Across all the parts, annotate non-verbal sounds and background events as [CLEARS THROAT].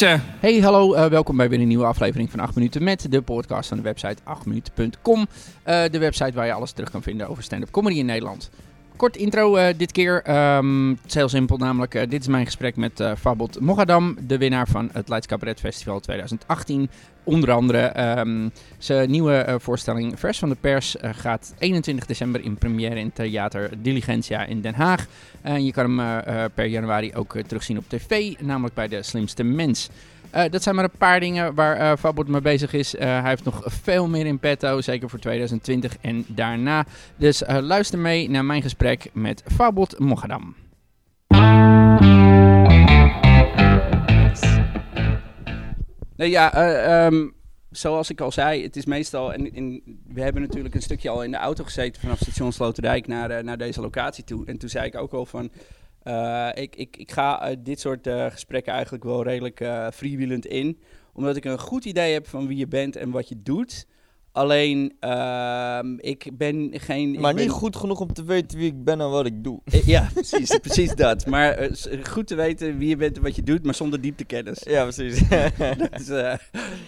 Hey, hallo, uh, welkom bij weer een nieuwe aflevering van 8 minuten met de podcast van de website 8minuten.com. Uh, de website waar je alles terug kan vinden over stand-up comedy in Nederland. Kort intro uh, dit keer. Um, het is heel simpel, namelijk uh, dit is mijn gesprek met uh, Fabot Mogadam, de winnaar van het Leids Cabaret Festival 2018. Onder andere um, zijn nieuwe voorstelling Vers van de Pers gaat 21 december in première in Theater Diligentia in Den Haag. En je kan hem per januari ook terugzien op tv, namelijk bij De Slimste Mens. Uh, dat zijn maar een paar dingen waar uh, Fabot mee bezig is. Uh, hij heeft nog veel meer in petto, zeker voor 2020 en daarna. Dus luister mee naar mijn gesprek met Fabot Mogadam. Nee, ja, um, zoals ik al zei, het is meestal... We hebben natuurlijk een stukje al in de auto gezeten vanaf station Sloterdijk naar, naar deze locatie toe. En toen zei ik ook al van... Uh, ik, ik, ik ga uh, dit soort uh, gesprekken eigenlijk wel redelijk freewheelend in. Omdat ik een goed idee heb van wie je bent en wat je doet. Alleen, ehm, ik ben geen... Maar ben... niet goed genoeg om te weten wie ik ben en wat ik doe. Ja, precies, [LAUGHS] precies dat. Maar uh, goed te weten wie je bent en wat je doet, maar zonder dieptekennis. Ja, precies. [LAUGHS] dat, is, uh,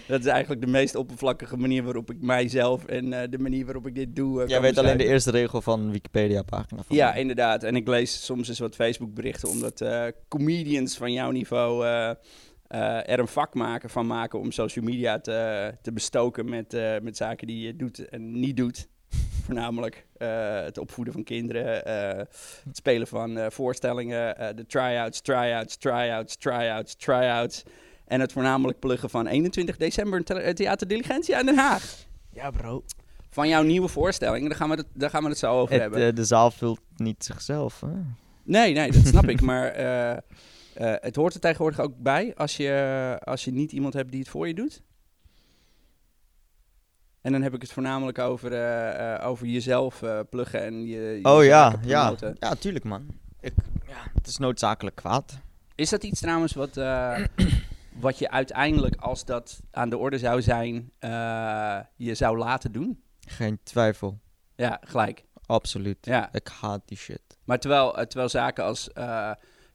dat is eigenlijk de meest oppervlakkige manier waarop ik mijzelf en de manier waarop ik dit doe... Jij weet alleen de eerste regel van Wikipedia-pagina. Ja, inderdaad. En ik lees soms eens wat Facebook-berichten, omdat comedians van jouw niveau... Uh, er een vak maken van maken om social media te, te bestoken met, uh, met zaken die je doet en niet doet. [LAUGHS] Voornamelijk uh, het opvoeden van kinderen, het spelen van voorstellingen, de try-outs, try-outs, try-outs, try-outs, try-outs. En het voornamelijk pluggen van 21 december Theater Diligentia in Den Haag. Ja, bro. Van jouw nieuwe voorstelling, daar gaan we het, daar gaan we het zo over het, hebben. de zaal vult niet zichzelf. Hè? Nee, nee, dat snap ik. [LAUGHS] Maar uh, het hoort er tegenwoordig ook bij als je, als je niet iemand hebt die het voor je doet. En dan heb ik het voornamelijk over, uh, uh, over jezelf pluggen en je. je oh ja, ja. Ja, tuurlijk man. Ik, ja, het is noodzakelijk kwaad. Is dat iets trouwens wat, wat je uiteindelijk, als dat aan de orde zou zijn, je zou laten doen? Geen twijfel. Ja, gelijk. Absoluut. Ja. Ik haat die shit. Maar terwijl, terwijl zaken als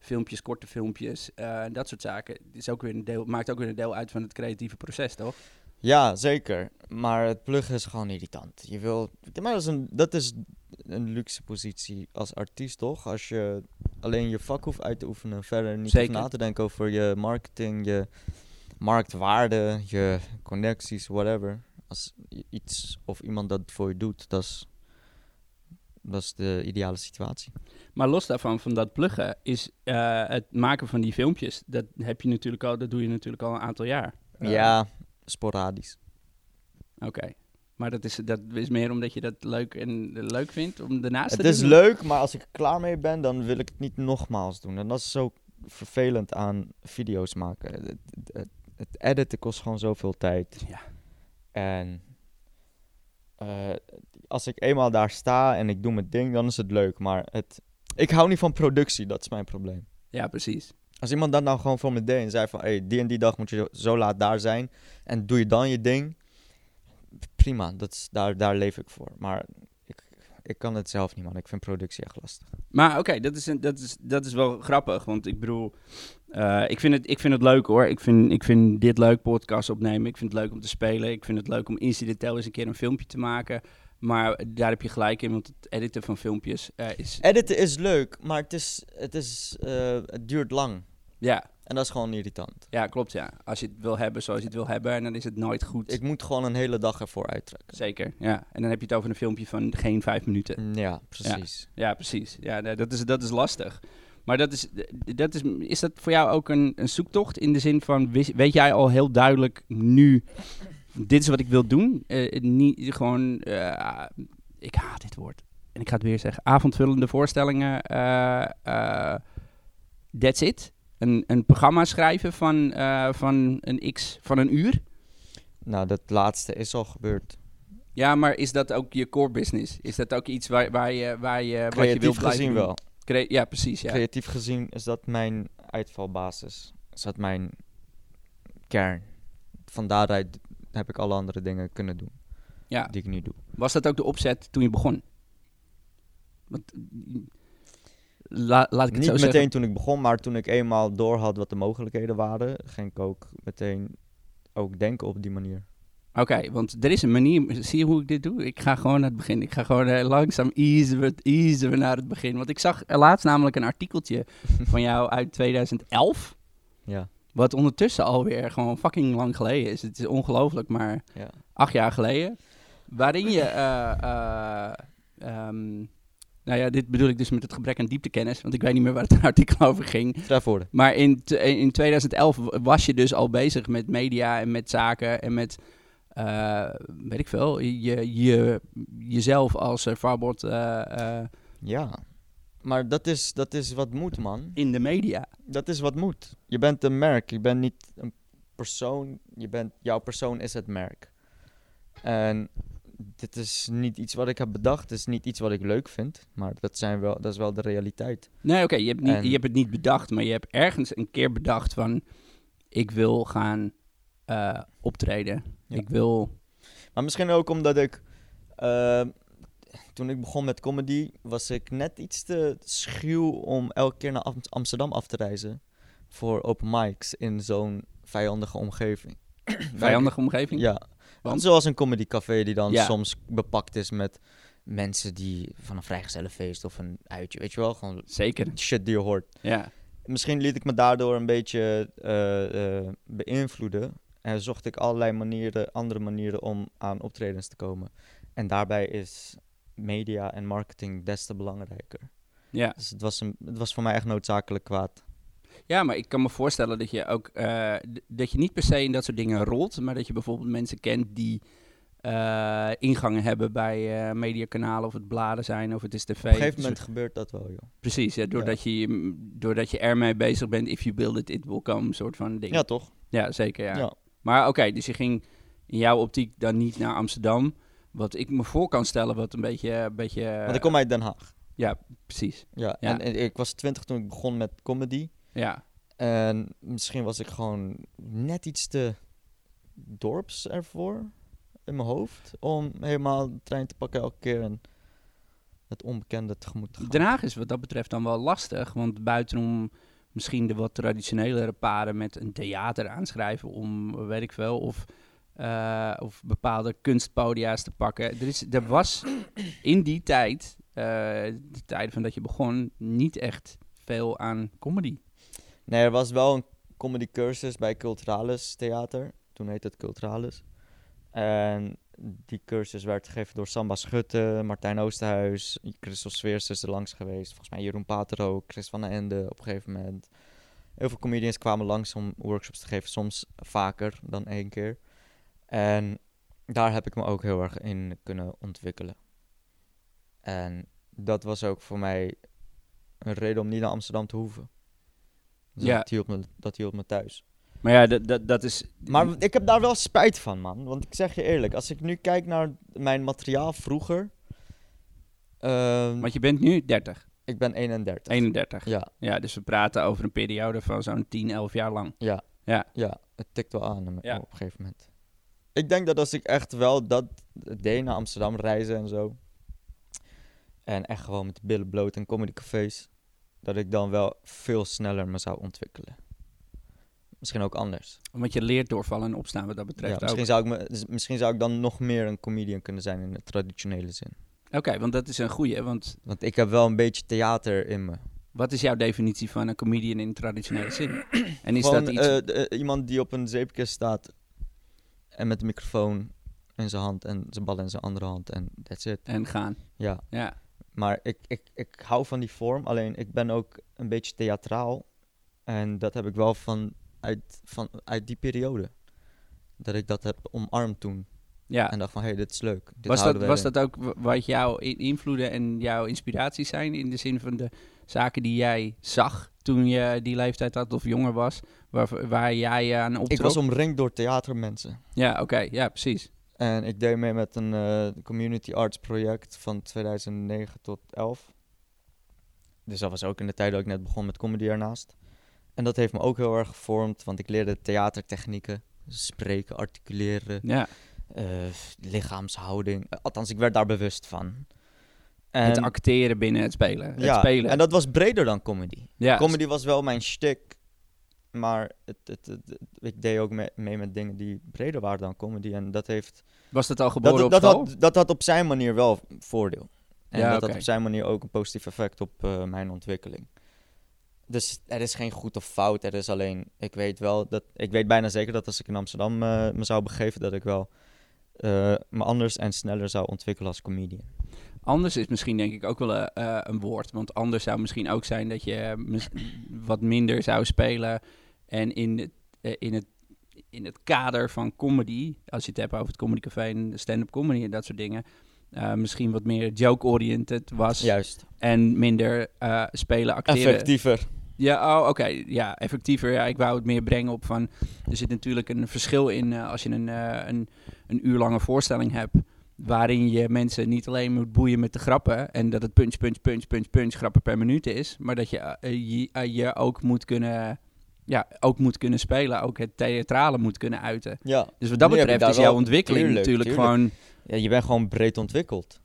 filmpjes, korte filmpjes, uh, dat soort zaken. Is ook weer een deel, maakt ook weer een deel uit van het creatieve proces, toch? Ja, zeker. Maar het pluggen is gewoon irritant. Je wil, maar dat is, een, dat is een luxe positie als artiest, toch? Als je alleen je vak hoeft uit te oefenen, verder niet na te denken over je marketing, je marktwaarde, je connecties, whatever. Als iets of iemand dat voor je doet, dat is dat is de ideale situatie. Maar los daarvan, van dat pluggen, is uh, het maken van die filmpjes, dat heb je natuurlijk al, dat doe je natuurlijk al een aantal jaar. Uh, ja, sporadisch. Oké. Okay. Maar dat is, dat is meer omdat je dat leuk, en, leuk vindt om daarnaast het te doen? Het is leuk, maar als ik er klaar mee ben, dan wil ik het niet nogmaals doen. En dat is zo vervelend aan video's maken. Het, het, het editen kost gewoon zoveel tijd. Ja. En uh, als ik eenmaal daar sta en ik doe mijn ding, dan is het leuk. Maar het, ik hou niet van productie, dat is mijn probleem. Ja, precies. Als iemand dat nou gewoon voor me deed en zei van... Hey, die en die dag moet je zo laat daar zijn. En doe je dan je ding. Prima, dat is, daar, daar leef ik voor. Maar ik, ik kan het zelf niet, man. Ik vind productie echt lastig. Maar oké, okay, dat, is, dat, is, dat is wel grappig. Want ik bedoel... Uh, ik, vind het, ik vind het leuk hoor. Ik vind, ik vind dit leuk, podcast opnemen. Ik vind het leuk om te spelen. Ik vind het leuk om incidenteel eens een keer een filmpje te maken. Maar daar heb je gelijk in, want het editen van filmpjes uh, is... Editen is leuk, maar het, is, het, is, uh, het duurt lang. Ja. En dat is gewoon irritant. Ja, klopt ja. Als je het wil hebben zoals je het wil hebben, dan is het nooit goed. Ik moet gewoon een hele dag ervoor uittrekken. Zeker, ja. En dan heb je het over een filmpje van geen vijf minuten. Ja, precies. Ja, ja precies. Ja, dat is, dat is lastig. Maar dat is, dat is, is dat voor jou ook een, een zoektocht in de zin van, weet jij al heel duidelijk nu dit is wat ik wil doen. Uh, niet gewoon, uh, ik haat dit woord. En ik ga het weer zeggen. Avondvullende voorstellingen. Uh, that's it. Een, een programma schrijven van, van een x van een uur. Nou, dat laatste is al gebeurd. Ja, maar is dat ook je core business? Is dat ook iets waar, waar je, waar je, wat je wil gezien doen? wel. Ja, precies. Ja. Creatief gezien is dat mijn uitvalbasis. Is dat mijn kern. Van daaruit heb ik alle andere dingen kunnen doen. Ja. Die ik nu doe. Was dat ook de opzet toen je begon? Want la- laat ik het Niet zo meteen zeggen. toen ik begon, maar toen ik eenmaal door had wat de mogelijkheden waren, ging ik ook meteen ook denken op die manier. Oké, want er is een manier. Zie je hoe ik dit doe? Ik ga gewoon naar het begin. Ik ga gewoon eh, langzaam easen we, easen we naar het begin. Want ik zag er laatst namelijk een artikeltje [LAUGHS] van jou uit 2011. Ja, Wat ondertussen alweer gewoon fucking lang geleden is. Het is ongelooflijk, maar ja. acht jaar geleden. Waarin je. eh, eh, ehm, nou ja, dit bedoel ik dus met het gebrek aan dieptekennis. Want ik weet niet meer waar het [LAUGHS] artikel over ging. Trefwoorden. Maar in, t- in 2011 was je dus al bezig met media en met zaken en met, eh, weet ik veel, je, je, jezelf als eh, eh, Ja. Maar dat is, dat is wat moet, man. in de media. Dat is wat moet. Je bent een merk. Je bent niet een persoon. Je bent, jouw persoon is het merk. En dit is niet iets wat ik heb bedacht. Het is niet iets wat ik leuk vind. Maar dat, zijn wel, dat is wel de realiteit. Nee, oké, je, hebt niet- En- je hebt het niet bedacht, maar je hebt ergens een keer bedacht van, ik wil gaan eh, optreden. Ja. Ik wil, Maar misschien ook omdat ik... eh, toen ik begon met comedy, was ik net iets te schuw om elke keer naar Am- Amsterdam af te reizen. Voor open mics in zo'n vijandige omgeving. [CLEARS THROAT] vijandige omgeving. Ja, Want? zoals een comedycafé die dan Ja. soms bepakt is met mensen die van een vrijgezellenfeest of een uitje, weet je wel, gewoon Zeker, shit die je hoort. ja. Misschien liet ik me daardoor een beetje eh, beïnvloeden en zocht ik allerlei manieren, andere manieren om aan optredens te komen. En daarbij is media en marketing des te belangrijker. ja. Dus het was, een, het was voor mij echt noodzakelijk kwaad. Ja, maar ik kan me voorstellen dat je ook eh, dat je niet per se in dat soort dingen rolt, maar dat je bijvoorbeeld mensen kent die eh, ingangen hebben bij eh, mediakanalen, of het bladen zijn, of het is tv. Op een gegeven moment gebeurt dat wel, joh. Precies, ja, doordat, Je, mm, doordat je ermee bezig bent, if you build it, it will come, soort van ding. Ja, toch? Ja, zeker, ja. ja. Maar oké, dus je ging in jouw optiek dan niet naar Amsterdam, wat ik me voor kan stellen, wat een beetje... Een beetje Want ik kom uit Den Haag. Ja, precies. Ja, Ja. En, en ik was twintig toen ik begon met comedy. Ja, En misschien was ik gewoon net iets te dorps ervoor in mijn hoofd. Om helemaal de trein te pakken elke keer en het onbekende tegemoet te gaan. Den Haag is wat dat betreft dan wel lastig, want buitenom misschien de wat traditionelere paden met een theater aanschrijven om, weet ik veel, of, eh, of bepaalde kunstpodia's te pakken. Er, is, er was in die tijd, eh, de tijden van dat je begon, niet echt veel aan comedy. Nee, er was wel een comedy cursus bij Culturalis Theater. Toen heette het Culturalis. En die cursus werd gegeven door Samba Schutte, Martijn Oosterhuis, Christel Sveers is er langs geweest. Volgens mij Jeroen Pater ook, Chris van den Ende op een gegeven moment. Heel veel comedians kwamen langs om workshops te geven, soms vaker dan één keer. En daar heb ik me ook heel erg in kunnen ontwikkelen. En dat was ook voor mij een reden om niet naar Amsterdam te hoeven. Dus Ja. dat, hield me, dat me thuis. Maar ja, dat, dat, dat is... Maar ik heb daar wel spijt van, man. Want ik zeg je eerlijk, als ik nu kijk naar mijn materiaal vroeger. ehm, Want je bent nu 30, ik ben 31. 31. Ja, Ja, dus we praten over een periode van zo'n 10, 11 jaar lang. ja, Ja. ja. Het tikt wel aan Ja. op een gegeven moment. Ik denk dat als ik echt wel dat deed naar Amsterdam reizen en zo. En echt gewoon met de billen bloot en comedycafés. Dat ik dan wel veel sneller me zou ontwikkelen. Misschien ook anders. Want je leert doorvallen en opstaan wat dat Ja, betreft ook. misschien, zou ik me, dus misschien zou ik dan nog meer een comedian kunnen zijn in de traditionele zin. Oké, want dat is een goeie, want Want ik heb wel een beetje theater in me. Wat is jouw definitie van een comedian in traditionele zin? En is Gewoon, dat iets... eh, de- eh, iemand die op een zeepkist staat en met een microfoon in zijn hand en zijn bal in zijn andere hand en that's it. en gaan. Ja, Ja. maar ik, ik, ik hou van die vorm, alleen ik ben ook een beetje theatraal en dat heb ik wel van uit, van, uit die periode. Dat ik dat heb omarmd toen ja. en dacht van, hé, hey, dit is leuk. Dit Was, dat, was dat ook wat jouw invloeden en jouw inspiraties zijn? In de zin van de zaken die jij zag toen je die leeftijd had of jonger was? Waar, waar jij je aan optrok? Ik was omringd door theatermensen. Ja, oké. Ja, precies. En ik deed mee met een eh, community arts project van 2009 tot 11. Dus dat was ook in de tijd dat ik net begon met comedy ernaast. En dat heeft me ook heel erg gevormd, want ik leerde theatertechnieken. Spreken, articuleren, Ja. eh, lichaamshouding. Eh, althans, ik werd daar bewust van. Het acteren binnen het spelen. Het spelen. en dat was breder dan comedy. ja, Comedy was wel mijn shtick, maar het, het, het- ik deed ook mee, mee met dingen die breder waren dan comedy. En dat heeft... was dat al geboren Dat, op dat, had, dat had op zijn manier wel voordeel. En Ja, dat had op zijn manier ook een positief effect op eh, mijn ontwikkeling. Dus er is geen goed of fout. Er is alleen, ik weet wel dat, ik weet bijna zeker dat als ik in Amsterdam eh, me zou begeven, dat ik wel eh, me anders en sneller zou ontwikkelen als comedian. Anders is misschien denk ik ook wel eh, eh, een woord. Want anders zou misschien ook zijn dat je eh, wat minder zou spelen. En in het, in het, in het kader van comedy, als je het hebt over het Comedy Café en stand-up comedy en dat soort dingen. misschien wat meer joke-oriented was. Juist. En minder spelen, acteren. Effectiever. Ja, oh, oké. Ja, effectiever. Ja, ik wou het meer brengen op van... Er zit natuurlijk een verschil in als je een, een, een uur lange voorstelling hebt... waarin je mensen niet alleen moet boeien met de grappen... en dat het punch, punch, punch, punch, punch grappen per minuut is... maar dat je eh, je, eh, je ook, moet kunnen, ja, ook moet kunnen spelen, ook het theatrale moet kunnen uiten. Ja. Dus wat dat Nu betreft is jouw ontwikkeling tuurlijk, natuurlijk tuurlijk. gewoon... ja, je bent gewoon breed ontwikkeld.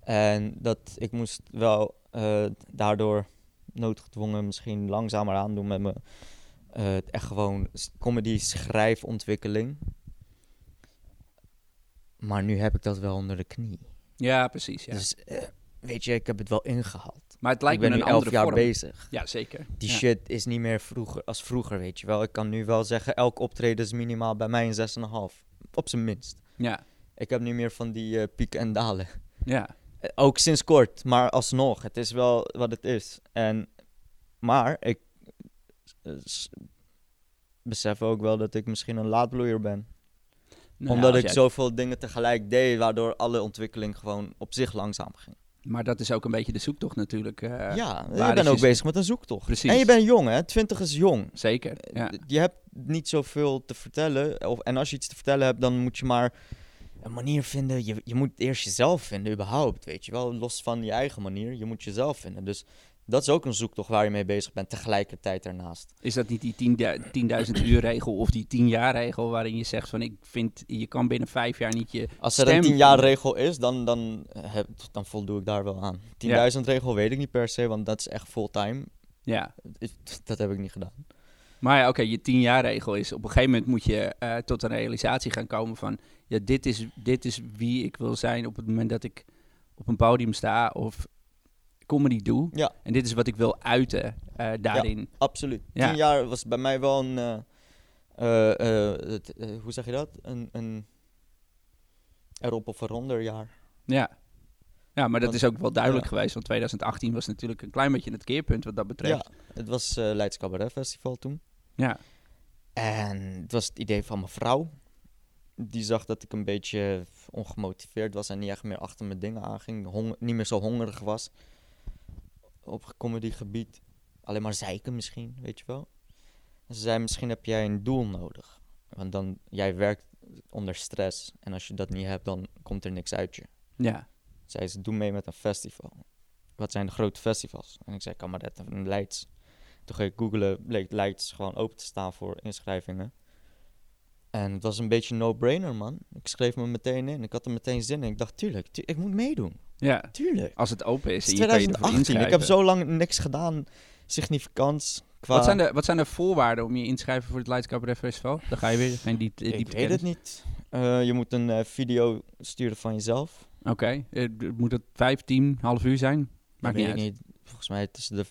En dat ik moest wel eh, daardoor noodgedwongen misschien langzamer aandoen met mijn echt gewoon comedy schrijfontwikkeling. Maar nu heb ik dat wel onder de knie. Ja, precies. Ja. Dus eh, weet je, ik heb het wel ingehaald. maar het lijkt ik ben me nu een elf andere jaar vorm. bezig. Ja, zeker. Die Ja. shit is niet meer vroeger als vroeger, weet je wel. Ik kan nu wel zeggen, elk optreden is minimaal bij mij een 6,5. Op zijn minst. Ja, Ik heb nu meer van die eh, pieken en dalen. ja. Eh, Ook sinds kort, maar alsnog, het is wel wat het is. En, maar ik besef ook wel dat ik misschien een laadbloeier ben. Nou, Omdat ik jij- zoveel dingen tegelijk deed, waardoor alle ontwikkeling gewoon op zich langzaam ging. Maar dat is ook een beetje de zoektocht natuurlijk. eh, ja, je bent is ook je- bezig met een zoektocht. Precies. En je bent jong, hè? 20 is jong. Zeker. Ja. Eh, Je hebt niet zoveel te vertellen. Of, en als je iets te vertellen hebt, dan moet je maar een manier vinden. Je, je moet eerst jezelf vinden, überhaupt. Weet je wel, los van je eigen manier. Je moet jezelf vinden. Dus dat is ook een zoektocht waar je mee bezig bent, tegelijkertijd daarnaast. Is dat niet die 10.000 10.000 uur regel of die 10 jaar regel waarin je zegt van ik vind je kan binnen vijf jaar niet je Als er stem een 10 jaar regel is, dan, dan, heb, dan voldoe ik daar wel aan. 10.000 regel weet ik niet per se, want dat is echt fulltime. Ja, Dat heb ik niet gedaan. maar ja, oké, je 10 jaar regel is op een gegeven moment moet je eh, tot een realisatie gaan komen van ja, dit is, dit is wie ik wil zijn op het moment dat ik op een podium sta of comedy doe. Ja. En dit is wat ik wil uiten eh, daarin. Absoluut. Ja. 10 jaar was bij mij wel een. eh, eh, het, hoe zeg je dat? Een, een erop of eronder jaar. Ja. Ja, maar dat Want- is ook wel duidelijk ja. geweest, want 2018 was natuurlijk een klein beetje het keerpunt wat dat betreft. Ja, het was eh Leids Cabaret Festival toen. Ja. En het was het idee van mijn vrouw. Die zag dat ik een beetje ongemotiveerd was en niet echt meer achter mijn dingen aanging. Niet meer zo hongerig was. Op comedygebied. Alleen maar zeiken misschien, weet je wel. En ze zei, misschien heb jij een doel nodig. Want dan, jij werkt onder stress. En als je dat niet hebt, dan komt er niks uit je. Ja. Zei ze, doe mee met een festival. Wat zijn de grote festivals? En ik zei, Kameret en Leids. Toen ging ik googlen, bleek Leids gewoon open te staan voor inschrijvingen. En het was een beetje een no-brainer, man. Ik schreef me meteen in. Ik had er meteen zin in. Ik dacht, tuurlijk, tu- ik moet meedoen. Ja. Tuurlijk. Als het open is Het is je kan je ervoor 2018. Ik heb inschrijven. zo lang niks gedaan. Significants. Qua... Wat, zijn de, wat zijn de voorwaarden om je in te schrijven voor het Leids Cabaret Festival? Dan ga je weer geen diep, diep Ik weet het niet. Eh, je moet een eh, video sturen van jezelf. Oké, Eh, moet het 5, 10, half uur zijn? Maakt weet niet uit. niet. Volgens mij tussen de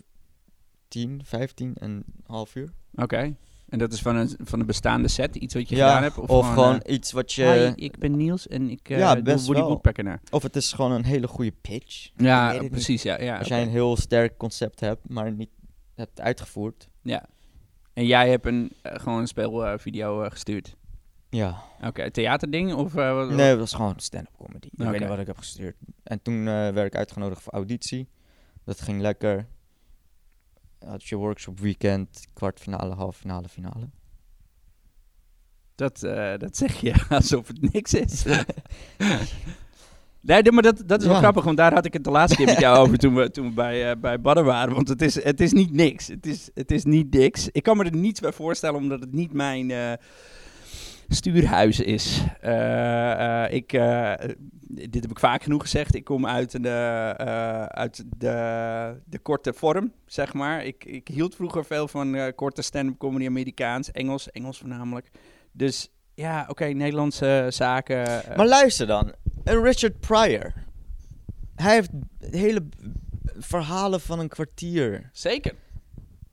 10, 15 en half uur. Oké. En dat is van een, van een bestaande set, iets wat je ja, gedaan hebt? Of, gewoon eh, iets wat je... Hi, ik ben Niels en ik eh Ja, doe best Woody wel. Woodpecker naar. Of het is gewoon een hele goede pitch. Ja, precies. Ja, ja, Als jij een heel sterk concept hebt, maar niet hebt uitgevoerd. ja. En jij hebt een, eh, gewoon een speelvideo gestuurd? Ja. Oké, theaterding? Of, eh, wat- Nee, het was gewoon stand-up comedy. Ik Oké. weet niet wat ik heb gestuurd. En toen eh, werd ik uitgenodigd voor auditie. Dat ging lekker. Had je workshop weekend, kwartfinale, halve finale, finale. Dat, eh, dat zeg je [LAUGHS] alsof het niks is. [LAUGHS] nee, maar dat, dat is wel Ja. grappig, want daar had ik het de laatste keer met jou over [LAUGHS] toen we, toen we bij, eh bij Badden waren. Want het is, het is niet niks. Het is, het is niet niks. Ik kan me er niets bij voorstellen, omdat het niet mijn eh, stuurhuis is. Eh, eh, ik, eh, dit heb ik vaak genoeg gezegd. Ik kom uit, de, uit de, de korte vorm, zeg maar. Ik, ik hield vroeger veel van korte stand-up comedy, Amerikaans, Engels, Engels voornamelijk. Dus ja, oké, okay, Nederlandse zaken. Maar luister dan, een Richard Pryor. Hij heeft hele verhalen van een kwartier. Zeker.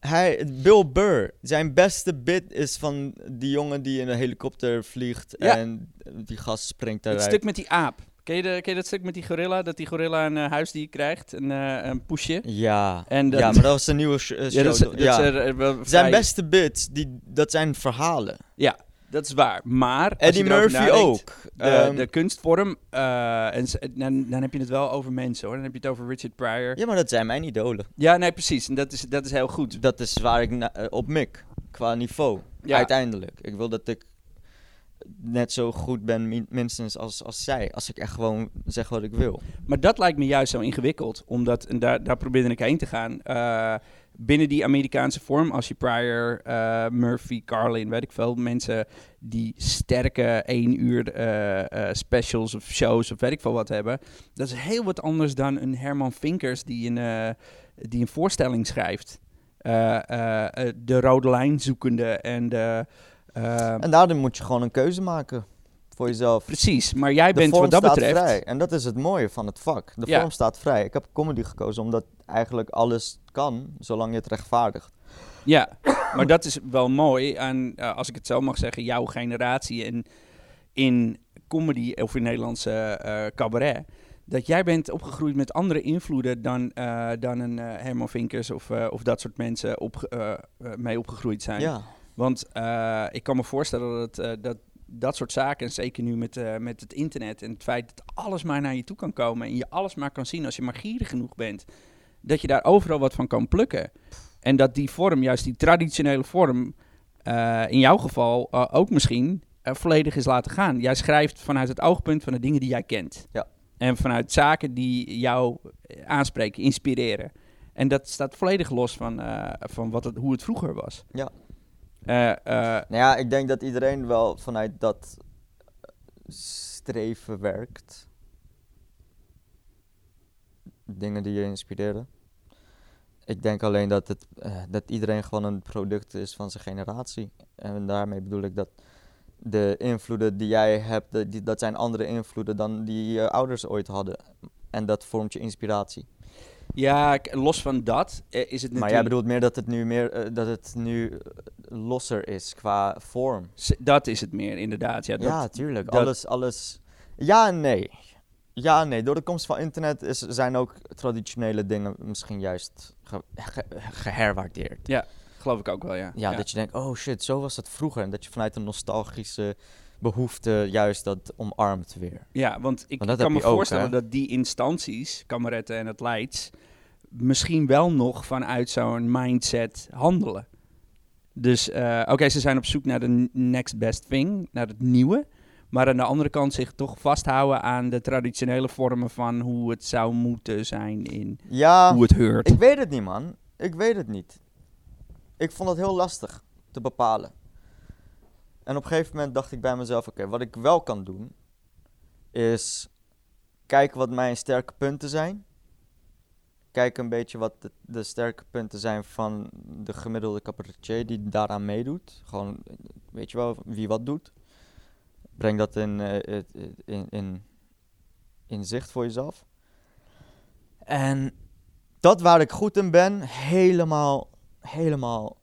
Hij, Bill Burr, zijn beste bit is van die jongen die in een helikopter vliegt Ja. en die gast springt Het eruit. stuk met die aap. Ken je, de, ken je dat stuk met die gorilla? Dat die gorilla een eh, huisdier krijgt, een, eh, een poesje. Ja. En dat- ja, maar dat was een nieuwe sh- eh, show. Ja, dat is, dat ja. is er, Zijn beste bits, die, dat zijn verhalen. Ja, dat is waar. Maar Eddie Murphy ook. De, Ehm, de kunstvorm, eh, en, dan, dan heb je het wel over mensen hoor. Dan heb je het over Richard Pryor. ja, maar dat zijn mijn idolen. Ja, nee, precies. En dat is, dat is heel goed. Dat is waar ik na- eh, op mik, qua niveau. Ja. Uiteindelijk. Ik wil dat ik net zo goed ben, min- minstens als, als zij. Als ik echt gewoon zeg wat ik wil. Maar dat lijkt me juist zo ingewikkeld, omdat, en daar, daar probeerde ik heen te gaan, eh, binnen die Amerikaanse vorm, als je Pryor, eh, Murphy, Carlin, weet ik veel, mensen die sterke één uur eh, eh, specials of shows of weet ik veel wat hebben, dat is heel wat anders dan een Herman Vinkers die een, die een voorstelling schrijft. De rode lijn zoekende en de... En daardoor moet je gewoon een keuze maken voor jezelf. precies, maar jij De bent wat dat staat betreft... vrij. En dat is het mooie van het vak. De Ja. vorm staat vrij. Ik heb comedy gekozen omdat eigenlijk alles kan, zolang je het rechtvaardigt. Ja, maar dat is wel mooi aan, eh, als ik het zo mag zeggen, jouw generatie en in comedy of in Nederlandse eh, cabaret. Dat jij bent opgegroeid met andere invloeden dan, eh, dan een Herman Vinkers of, of dat soort mensen op, mee opgegroeid zijn. Ja. Want ik kan me voorstellen dat, dat dat soort zaken, en zeker nu met, eh, met het internet en het feit dat alles maar naar je toe kan komen en je alles maar kan zien als je maar gierig genoeg bent, dat je daar overal wat van kan plukken. En dat die vorm, juist die traditionele vorm, eh, in jouw geval eh, ook misschien volledig is laten gaan. Jij schrijft vanuit het oogpunt van de dingen die jij kent. Ja. En vanuit zaken die jou aanspreken, inspireren. En dat staat volledig los van, van wat het, hoe het vroeger was. Ja. Eh, eh, Nou ja, ik denk dat iedereen wel vanuit dat streven werkt. Dingen die je inspireren. Ik denk alleen dat, het, eh, dat iedereen gewoon een product is van zijn generatie. En daarmee bedoel ik dat de invloeden die jij hebt, die, dat zijn andere invloeden dan die je ouders ooit hadden. En dat vormt je inspiratie. Ja, los van dat eh, is het Maar natuurlijk... jij bedoelt meer dat het nu, meer, eh, dat het nu eh, losser is qua vorm. Dat is het meer, inderdaad. Ja, dat, ja, tuurlijk. dat- Alles, alles. Ja en nee. Ja en nee. Door de komst van internet is, zijn ook traditionele dingen misschien juist ge- ge- geherwaardeerd. geloof ik ook wel, ja. Ja, dat je denkt, oh shit, zo was het vroeger. En dat je vanuit een nostalgische behoefte juist dat omarmt weer. Ja, want ik Want kan me ook, voorstellen dat die instanties, Kameretten en het Leids, misschien wel nog vanuit zo'n mindset handelen. Dus eh, oké, ze zijn op zoek naar de next best thing, naar het nieuwe. Maar aan de andere kant zich toch vasthouden aan de traditionele vormen van hoe het zou moeten zijn in Ja, hoe het heurt. ik weet het niet, man. Ik weet het niet. Ik vond het heel lastig te bepalen. En op een gegeven moment dacht ik bij mezelf: oké, wat ik wel kan doen, is kijken wat mijn sterke punten zijn. Kijken een beetje wat de, de sterke punten zijn van de gemiddelde cabaretier die daaraan meedoet. Gewoon, weet je wel, wie wat doet. Breng dat in, eh, in, in, in zicht voor jezelf. En dat waar ik goed in ben, helemaal, helemaal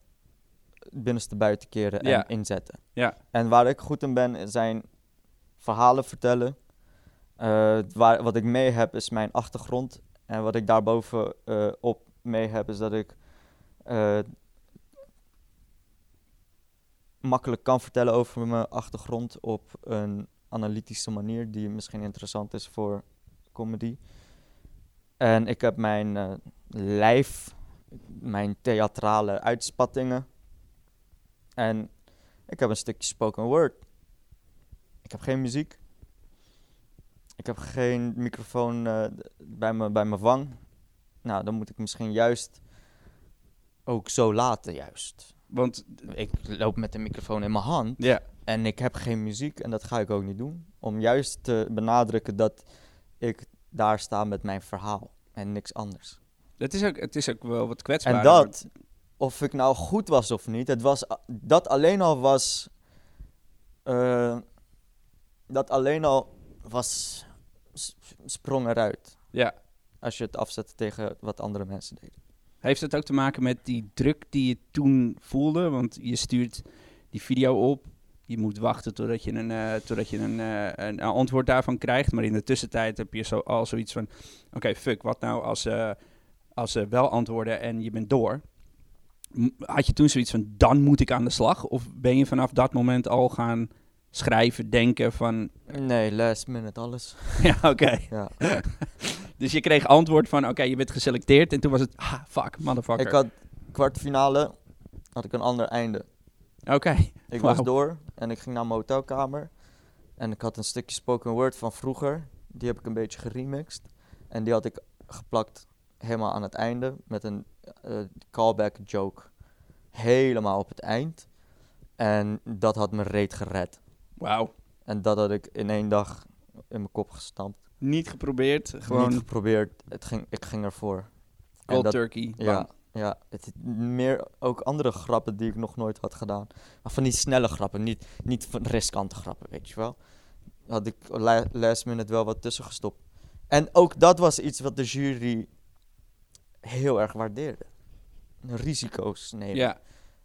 binnenste buiten keren en Ja. inzetten. Ja. En waar ik goed in ben, zijn verhalen vertellen. Eh, waar, wat ik mee heb, is mijn achtergrond. En wat ik daarboven eh, op mee heb, is dat ik eh, makkelijk kan vertellen over mijn achtergrond op een analytische manier die misschien interessant is voor comedy. En ik heb mijn eh, lijf, mijn theatrale uitspattingen. En ik heb een stukje spoken word. Ik heb geen muziek. Ik heb geen microfoon eh, bij, me, bij mijn wang. Nou, dan moet ik misschien juist ook zo laten, juist. Want Ik loop met de microfoon in mijn hand ja, en ik heb geen muziek en dat ga ik ook niet doen. Om juist te benadrukken dat ik daar sta met mijn verhaal en niks anders. Het is ook, het is ook wel wat kwetsbaar. En dat, of ik nou goed was of niet, het was, dat alleen al was, eh, dat alleen al was, sprong eruit. Ja. Als je het afzette tegen wat andere mensen deden. Heeft het ook te maken met die druk die je toen voelde? Want je stuurt die video op. Je moet wachten totdat je een, eh, totdat je een, eh, een, een antwoord daarvan krijgt. Maar in de tussentijd heb je zo, al zoiets van... Oké, fuck, wat nou als, eh, als ze wel antwoorden en je bent door? Had je toen zoiets van, dan moet ik aan de slag? Of ben je vanaf dat moment al gaan schrijven, denken van... Nee, last minute alles. [LAUGHS] ja, oké. Ja. [LAUGHS] Dus je kreeg antwoord van, oké, je bent geselecteerd. En toen was het, ah, fuck, motherfucker. Ik had kwartfinale, had ik een ander einde. Oké, Ik was door en ik ging naar mijn hotelkamer. En ik had een stukje spoken word van vroeger. Die heb ik een beetje geremixed. En die had ik geplakt helemaal aan het einde. Met een eh, callback joke. Helemaal op het eind. En dat had me reet gered. Wauw. En dat had ik in één dag in mijn kop gestampt. Niet geprobeerd, Gewoon Niet geprobeerd. Het ging, ik ging ervoor. Cold dat- turkey. Ja, ja. Het, meer ook andere grappen die ik nog nooit had gedaan. Maar van die snelle grappen, niet, niet van riskante grappen, weet je wel. Had ik la- last minute wel wat tussen gestopt. En ook dat was iets wat de jury heel erg waardeerde. Risico's nemen. Ja.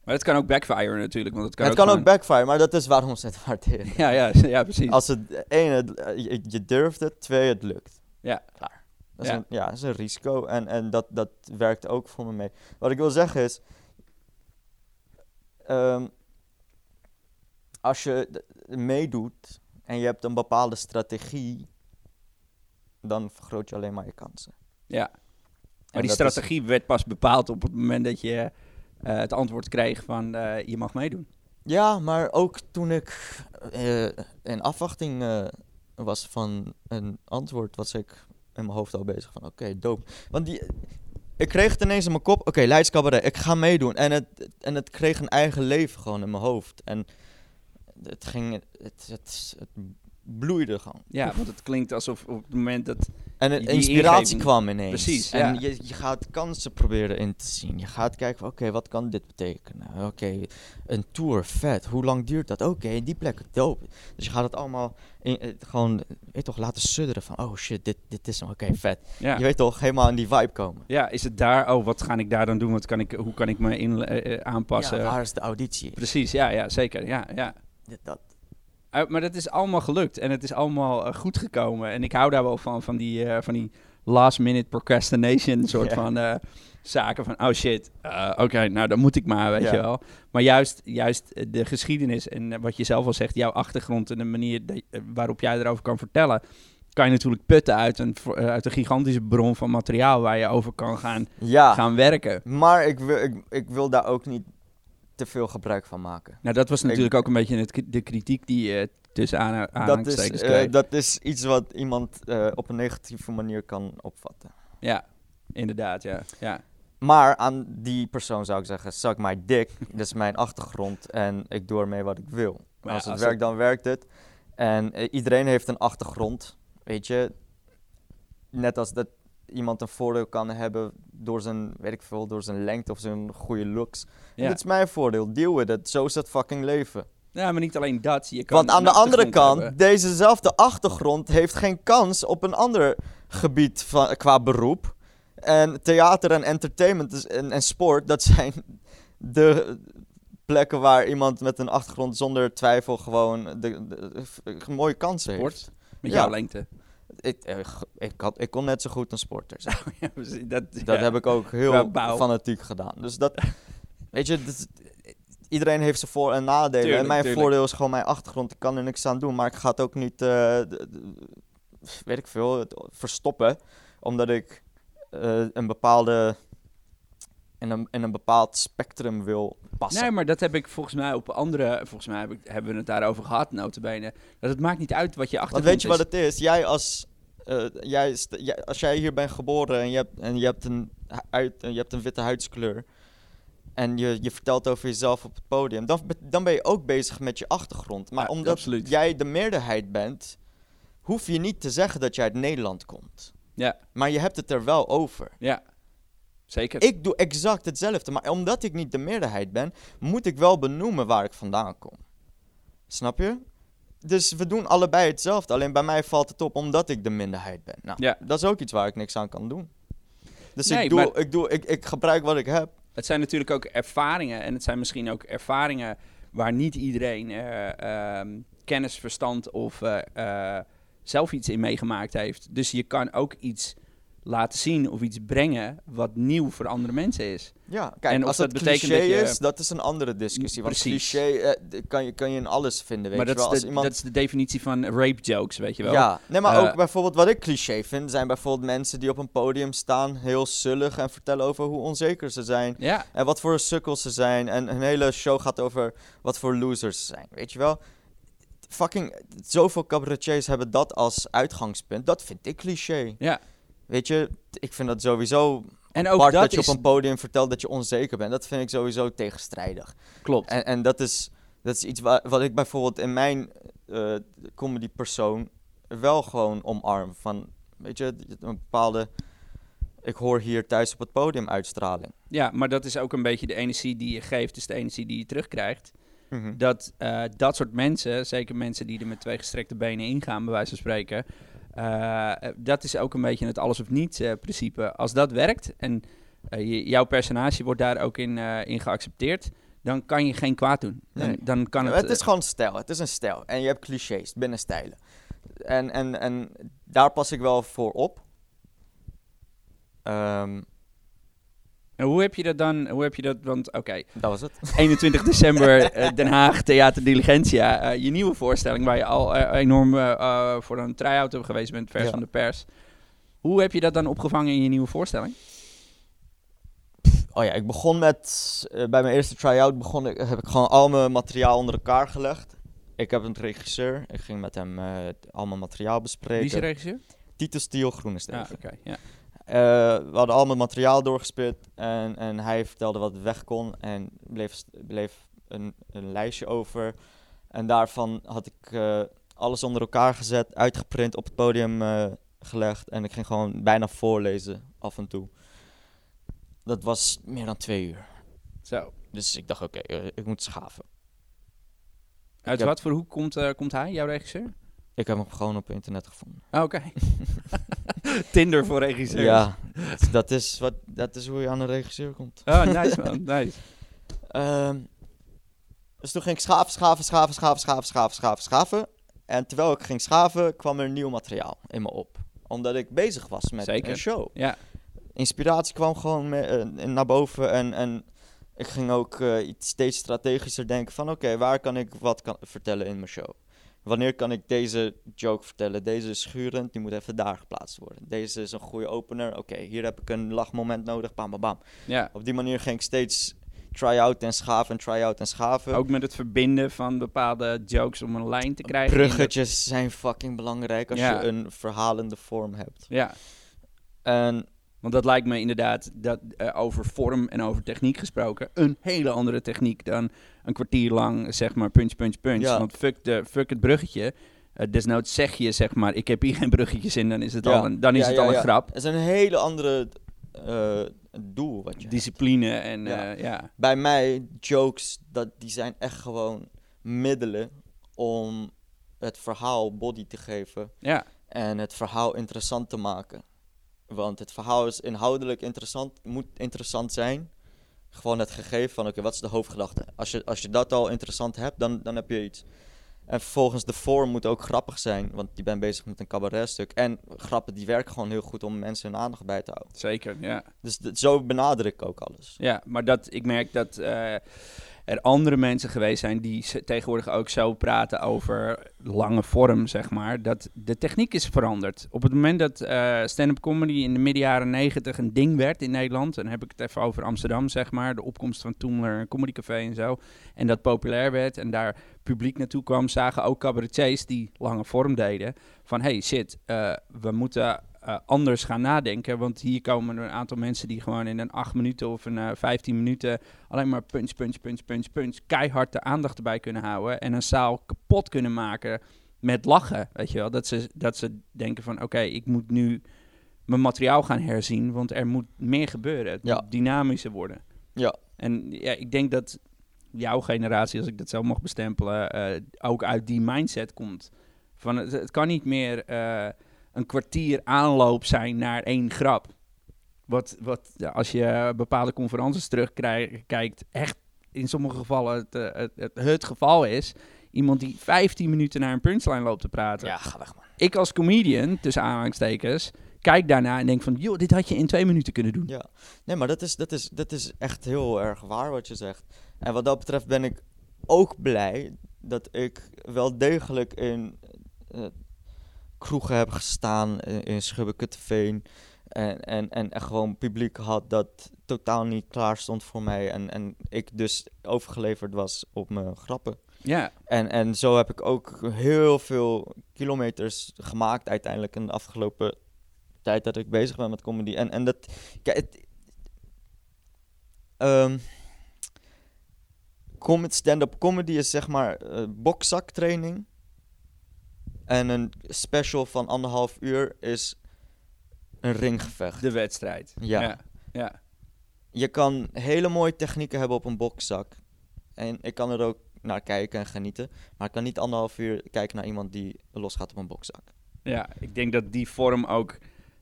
Maar het kan ook backfire natuurlijk, want het kan het ook kan ook backfire, maar dat is waarom ze het [LAUGHS] waarderen. Ja, ja, [LAUGHS] ja, precies. Als het eh, je, je durft het, twee, het lukt. Ja. Klaar. Dat is Ja. Een, ja, dat is een risico en, en dat, dat werkt ook voor me mee. Wat ik wil zeggen is, ehm, als je meedoet en je hebt een bepaalde strategie, dan vergroot je alleen maar je kansen. Ja. Maar En die dat is- strategie werd pas bepaald op het moment dat je het antwoord kreeg van eh, je mag meedoen. Ja, maar ook toen ik eh, in afwachting eh, was van een antwoord, was ik in mijn hoofd al bezig van oké, dope. Want die, ik kreeg het ineens in mijn kop, oké, Cabaret, ik ga meedoen. En het, en het kreeg een eigen leven gewoon in mijn hoofd. En het ging, het, het, het bloeide gewoon. Ja, want het klinkt alsof op het moment dat... En een inspiratie ingeving. kwam ineens. Precies, En ja. je, je gaat kansen proberen in te zien. Je gaat kijken, van, oké, wat kan dit betekenen? Oké, een tour, vet. Hoe lang duurt dat? Oké, die plek, dope. Dus je gaat het allemaal in, eh, gewoon, weet je toch, laten sudderen van, oh shit, dit, dit is hem, oké, vet. Ja. Je weet toch, helemaal in die vibe komen. ja, is het daar... Oh, wat ga ik daar dan doen? Wat kan ik, hoe kan ik me in, eh, eh, aanpassen? Ja, waar is de auditie? Precies, ja, ja, zeker. Ja, ja. Dat. Uh, maar dat is allemaal gelukt en het is allemaal eh, goed gekomen. En ik hou daar wel van, van die, eh, van die last minute procrastination [LAUGHS] soort van eh, zaken van, oh shit, eh, oké, nou dan moet ik maar, weet Ja. je wel. Maar juist, juist eh, de geschiedenis en eh, wat je zelf al zegt, jouw achtergrond en de manier eh, waarop jij erover kan vertellen, kan je natuurlijk putten uit een, eh, uit een gigantische bron van materiaal waar je over kan gaan, Ja, gaan werken. maar ik wil, ik, ik wil daar ook niet te veel gebruik van maken. Nou, dat was natuurlijk ook een beetje het, de kritiek die je tussen aan, Dat is, eh, dat is iets wat iemand eh, op een negatieve manier kan opvatten. Ja, inderdaad, ja. ja. Maar aan die persoon zou ik zeggen, suck my dick. [LAUGHS] Dit is mijn achtergrond en ik doe ermee wat ik wil. Maar als ja, het als werkt, dan werkt het. En eh, iedereen heeft een achtergrond, weet je. Net als dat iemand een voordeel kan hebben door zijn, weet ik veel, door zijn lengte of zijn goede looks. Ja. Dit is mijn voordeel, deal with it. Zo is het fucking leven. Ja, maar niet alleen dat. Je kan Want aan de andere kant, hebben. dezezelfde achtergrond heeft geen kans op een ander gebied van, qua beroep. En theater en entertainment en, en sport, dat zijn de plekken waar iemand met een achtergrond zonder twijfel gewoon de, de- de- mooie kansen heeft. Sport, met Ja. jouw lengte. Ik, eh, ik, had, ik kon net zo goed een sporter zijn. [LAUGHS] Ja, dat Dat ja. heb ik ook heel bouw. fanatiek gedaan. Dus dat, [LAUGHS] weet je, dat- iedereen heeft zijn voor- en nadelen. Tuurlijk, en mijn tuurlijk. voordeel is gewoon mijn achtergrond. Ik kan er niks aan doen, maar ik ga het ook niet, eh, weet ik veel, verstoppen. Omdat ik eh, een bepaalde, in een, een bepaald spectrum wil passen. Nee, maar dat heb ik volgens mij op andere... Volgens mij heb ik, hebben we het daarover gehad, notabene. Dat het maakt niet uit wat je Want achtergrond weet je wat het is? Jij als, eh, jij, jij- als jij hier bent geboren en je hebt, en je hebt, een, uit, je hebt een witte huidskleur en je, je vertelt over jezelf op het podium, dan, dan ben je ook bezig met je achtergrond. Maar Ja, omdat absoluut. jij de meerderheid bent, hoef je niet te zeggen dat je uit Nederland komt. Ja. Maar je hebt het er wel over. Ja, zeker. Ik doe exact hetzelfde, maar omdat ik niet de meerderheid ben, moet ik wel benoemen waar ik vandaan kom. Snap je? Dus we doen allebei hetzelfde, alleen bij mij valt het op omdat ik de minderheid ben. Nou, Ja. dat is ook iets waar ik niks aan kan doen. Dus Nee, ik, doe, maar- ik, doe, ik, ik gebruik wat ik heb. Het zijn natuurlijk ook ervaringen. En het zijn misschien ook ervaringen waar niet iedereen eh, ehm, kennis, verstand of eh, eh, zelf iets in meegemaakt heeft. Dus je kan ook iets laten zien of iets brengen wat nieuw voor andere mensen is. Ja, kijk, En als dat het betekent cliché dat je- is, dat is een andere discussie. Want Precies. cliché eh, kan, je, kan je in alles vinden, weet maar je dat wel. is, Als de, iemand... dat is de definitie van rape jokes, weet je wel. Ja, nee, maar Eh, ook bijvoorbeeld wat ik cliché vind, zijn bijvoorbeeld mensen die op een podium staan, heel zullig en vertellen over hoe onzeker ze zijn. Ja, En wat voor sukkels ze zijn. En een hele show gaat over wat voor losers ze zijn. Weet je wel? Fucking, zoveel cabaretiers hebben dat als uitgangspunt. Dat vind ik cliché. ja. Weet je, ik vind dat sowieso En ook dat, dat, je is... op een podium vertelt dat je onzeker bent. Dat vind ik sowieso tegenstrijdig. Klopt. En, en dat, is, dat is iets wa- wat ik bijvoorbeeld in mijn eh comedy persoon wel gewoon omarm. Van, weet je, een bepaalde... Ik hoor hier thuis op het podium uitstraling. Ja, maar dat is ook een beetje de energie die je geeft, is de energie die je terugkrijgt. Mhm. dat eh, dat soort mensen, zeker mensen die er met twee gestrekte benen ingaan, bij wijze van spreken, eh, eh, dat is ook een beetje het alles of niets principe. Als dat werkt en eh, jouw personage wordt daar ook in, in geaccepteerd, dan kan je geen kwaad doen. Dan, Nee. dan kan Ja, het. het is gewoon stijl. Het is een stijl. En je hebt clichés binnen stijlen. En, en, en daar pas ik wel voor op. Ehm, en hoe heb je dat dan? Hoe heb je dat? Want oké, dat was het. [LAUGHS] 21 december eh, Den Haag Theater Diligentia, eh, je nieuwe voorstelling waar je al eh, enorm voor een try-out hebt geweest bent, vers Ja. van de pers. Hoe heb je dat dan opgevangen in je nieuwe voorstelling? Oh ja, ik begon met... bij mijn eerste try-out begon ik, heb ik gewoon al mijn materiaal onder elkaar gelegd. Ik heb een regisseur. Ik ging met hem al mijn materiaal bespreken. Wie is de regisseur? Titus Ja, Steven. oké. ja. Eh, we hadden al mijn materiaal doorgespeeld en, en hij vertelde wat weg kon en bleef, bleef een, een lijstje over. En daarvan had ik eh, alles onder elkaar gezet, uitgeprint, op het podium eh, gelegd en ik ging gewoon bijna voorlezen af en toe. Dat was meer dan twee uur. Zo. Dus ik dacht, oké, ik moet schaven. Uit wat voor hoek komt, komt hij, jouw regisseur? Ik heb hem gewoon op internet gevonden. Ah, Oké. [LAUGHS] Tinder voor regisseurs. Ja, dat- dat is, wat, dat is hoe je aan een regisseur komt. Oh, nice man, [LAUGHS] nice. Ehm, dus toen ging ik schaven, schaven, schaven, schaven, schaven, schaven, schaven, schaven. En terwijl ik ging schaven, kwam er nieuw materiaal in me op. Omdat ik bezig was met Zeker. een show. Ja, Inspiratie kwam gewoon me- eh, naar boven. En, en ik ging ook eh, iets steeds strategischer denken van... Oké, waar kan ik wat kan vertellen in mijn show? Wanneer kan ik deze joke vertellen? Deze is schurend, die moet even daar geplaatst worden. Deze is een goede opener. Oké, hier heb ik een lachmoment nodig. Bam, bam, bam. ja. Op die manier ging ik steeds try-out en schaven en try-out en schaven. Ook met het verbinden van bepaalde jokes om een lijn te krijgen. Bruggetjes zijn fucking belangrijk als Ja. je een verhalende vorm hebt. ja, En want dat lijkt me inderdaad, dat, eh, over vorm en over techniek gesproken, een hele andere techniek dan een kwartier lang, zeg maar, punch, punch, punch. Ja. Want fuck, de, fuck het bruggetje. Eh, desnoods zeg je, zeg maar, ik heb hier geen bruggetjes in, dan is het Ja. al een, dan is Ja, het al een ja. grap. het is een hele andere eh, doel wat je hebt. Discipline en ja. Bij mij, jokes, dat, die zijn echt gewoon middelen om het verhaal body te geven. Ja, en het verhaal interessant te maken. Want het verhaal is inhoudelijk interessant, moet interessant zijn. Gewoon het gegeven van, oké, wat is de hoofdgedachte? Als je, als je dat al interessant hebt, dan, dan heb je iets. En vervolgens de vorm moet ook grappig zijn, want je bent bezig met een cabaretstuk. En grappen die werken gewoon heel goed om mensen hun aandacht bij te houden. zeker, ja. Dus zo benader ik ook alles. Ja, maar dat, ik merk dat eh, er andere mensen geweest zijn die tegenwoordig ook zo praten over lange vorm, zeg maar. Dat de techniek is veranderd. Op het moment dat eh, stand-up comedy in de midden jaren negentig een ding werd in Nederland, dan heb ik het even over Amsterdam, zeg maar. De opkomst van Toemler, een comedycafé en zo. En dat populair werd en daar publiek naartoe kwam, zagen ook cabaretiers die lange vorm deden. Van hey, shit, eh, we moeten eh, anders gaan nadenken. Want hier komen er een aantal mensen die gewoon in een 8 minuten of een eh 15 minuten alleen maar punch, punch, punch, punch, punch, keihard de aandacht erbij kunnen houden. En een zaal kapot kunnen maken met lachen, weet je wel. Dat ze, dat ze denken van, oké, ik moet nu mijn materiaal gaan herzien, want er moet meer gebeuren. Het Ja. moet dynamischer worden. Ja. En ja, ik denk dat jouw generatie, als ik dat zo mag bestempelen, eh, ook uit die mindset komt. Van het, het kan niet meer een kwartier aanloop zijn naar één grap. Wat, wat als je bepaalde conferences terugkijkt, echt in sommige gevallen het, eh, het, het, het geval is. Iemand die 15 minuten naar een punchline loopt te praten. Ja, ga weg man. Ik als comedian, tussen aanhalingstekens, kijk daarna en denk van... joh, dit had je in twee minuten kunnen doen. Ja. Nee, maar dat is, dat, is, dat is echt heel erg waar wat je zegt. En wat dat betreft ben ik ook blij dat ik wel degelijk in eh, kroegen heb gestaan in, in Schubbekutteveen. En, en, en echt gewoon publiek had dat totaal niet klaar stond voor mij. En, en ik dus overgeleverd was op mijn grappen. Ja, En, en zo heb ik ook heel veel kilometers gemaakt uiteindelijk in de afgelopen tijd dat ik bezig ben met comedy. En, en dat, kijk, het, com- stand-up comedy is zeg maar eh bokzaktraining. En een special van anderhalf uur is een ringgevecht. de wedstrijd. Ja. ja. ja. Je kan hele mooie technieken hebben op een bokzak. En ik kan er ook naar kijken en genieten. Maar ik kan niet anderhalf uur kijken naar iemand die losgaat op een bokzak. Ja, ik denk dat die vorm ook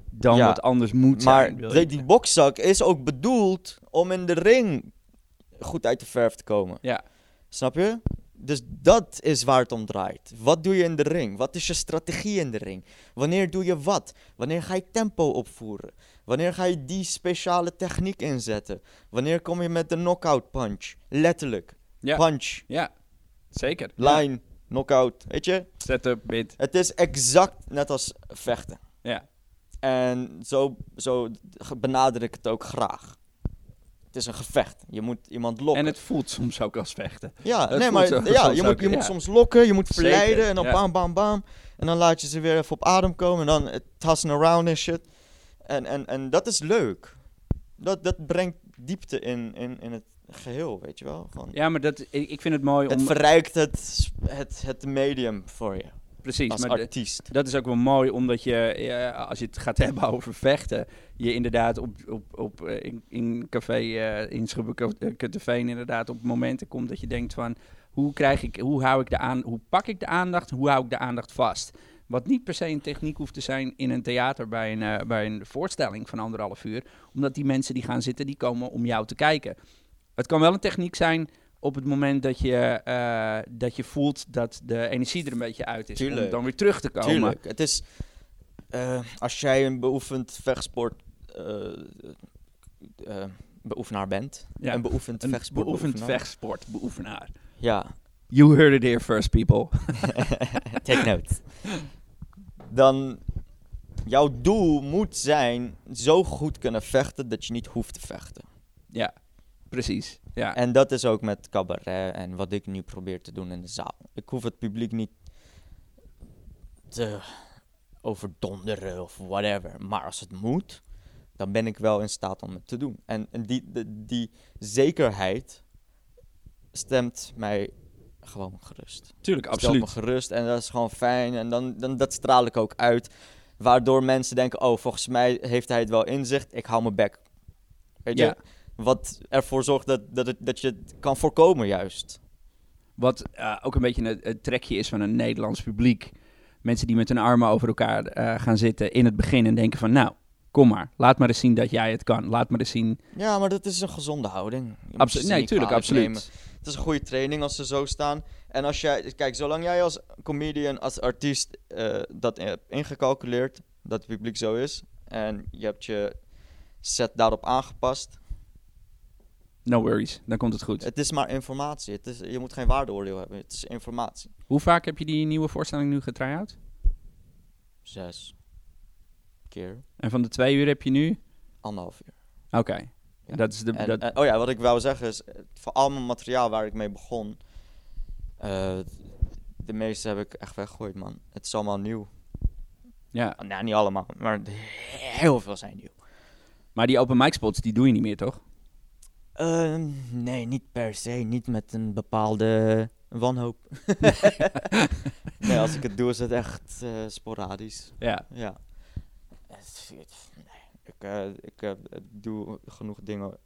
dan Ja, wat anders moet Maar zijn. je- die bokzak is ook bedoeld om in de ring goed uit de verf te komen. Ja. Snap je? Dus dat is waar het om draait. Wat doe je in de ring? Wat is je strategie in de ring? Wanneer doe je wat? Wanneer ga je tempo opvoeren? Wanneer ga je die speciale techniek inzetten? Wanneer kom je met de knockout punch? Letterlijk. Ja. Punch, Ja, zeker. Ja. line, knockout. Weet je? Setup, bit. Het is exact net als vechten. Ja. En zo, zo benader ik het ook graag. Het is een gevecht. Je moet iemand lokken. En het voelt soms ook als vechten. ja, het nee, maar ja, je moet, je moet soms lokken, je moet Zeker, verleiden en dan ja. bam, bam, bam. En dan laat je ze weer even op adem komen en dan het tossen around en shit. En, en, en dat is leuk. Dat, dat brengt diepte in, in, in het geheel, weet je wel. Gewoon, Ja, maar dat, ik, vind het mooi het om... verrijkt het, het, het medium voor je Precies, als maar artiest. dat is ook wel mooi, omdat je, eh, als je het gaat [LAUGHS] hebben over vechten, je inderdaad op, op, op, eh, in, in café eh in Schubbekutteveen inderdaad op momenten komt dat je denkt van, hoe krijg ik, hoe hou ik de aan, hoe pak ik de aandacht, hoe hou ik de aandacht vast? Wat niet per se een techniek hoeft te zijn in een theater bij een, bij een voorstelling van anderhalf uur, omdat die mensen die gaan zitten, die komen om jou te kijken. Het kan wel een techniek zijn op het moment dat je, eh, dat je voelt dat de energie er een beetje uit is, om dan weer terug te komen. Tuurlijk. Het is, eh, als jij een beoefend vechtsport eh, beoefenaar bent, Ja, een beoefend Een vechtsport beoefend vechtsportbeoefenaar. Ja, You heard it here first, people. [LAUGHS] take note. Dan, jouw doel moet zijn zo goed kunnen vechten dat je niet hoeft te vechten. ja, precies. Ja. En dat is ook met cabaret en wat ik nu probeer te doen in de zaal. Ik hoef het publiek niet te overdonderen of whatever. Maar als het moet, dan ben ik wel in staat om het te doen. En, en die, die, die zekerheid stemt mij gewoon gerust. Tuurlijk, Stelt me absoluut. gerust en dat is gewoon fijn. En dan, dan dat straal ik ook uit. Waardoor mensen denken, oh, volgens mij heeft hij het wel inzicht. Ik hou mijn bek. Weet je? Ja. Wat ervoor zorgt dat, dat, het, dat je het kan voorkomen juist. Wat eh, ook een beetje een, een trekje is van een Nederlands publiek. Mensen die met hun armen over elkaar eh, gaan zitten in het begin en denken van... Nou, kom maar, laat maar eens zien dat jij het kan. Laat maar eens zien... Ja, maar dat is een gezonde houding. Absoluut, nee, tuurlijk, absoluut. nemen. Het is een goede training als ze zo staan. En als jij, kijk, zolang jij als comedian, als artiest eh, dat hebt ingecalculeerd, dat het publiek zo is, en je hebt je set daarop aangepast, No worries, dan komt het goed. het is maar informatie. Het is, je moet geen waardeoordeel hebben. Het is informatie. Hoe vaak heb je die nieuwe voorstelling nu getry-out? Zes keer, En van de twee uur heb je nu? anderhalf uur. Oké. Ja. Dat is de... En, dat, en- oh ja, wat ik wou zeggen is, eh, voor al mijn materiaal waar ik mee begon, eh, de meeste heb ik echt weggegooid, man. Het is allemaal nieuw. ja. Nou, niet allemaal, maar heel veel zijn nieuw. Maar die open mic spots, die doe je niet meer, toch? Ehm, nee, niet per se. Niet met een bepaalde wanhoop. [LAUGHS] nee, als ik het doe is het echt eh, sporadisch. Ja. Ja. Nee, ik eh, ik eh, doe genoeg dingen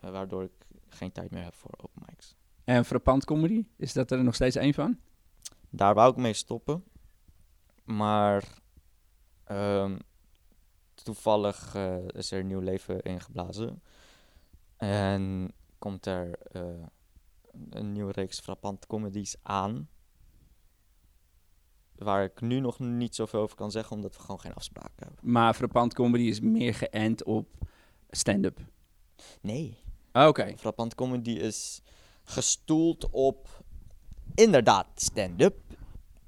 waardoor ik geen tijd meer heb voor open mics. En frappant comedy, is dat er nog steeds één van? Daar wou ik mee stoppen. Maar ehm, toevallig is er een nieuw leven ingeblazen. En komt er eh, een nieuwe reeks frappante comedies aan. Waar ik nu nog niet zoveel over kan zeggen, omdat we gewoon geen afspraken hebben. Maar frappant comedy is meer geënt op stand-up. Nee. Ah, Oké. Frappant comedy is gestoeld op inderdaad stand-up.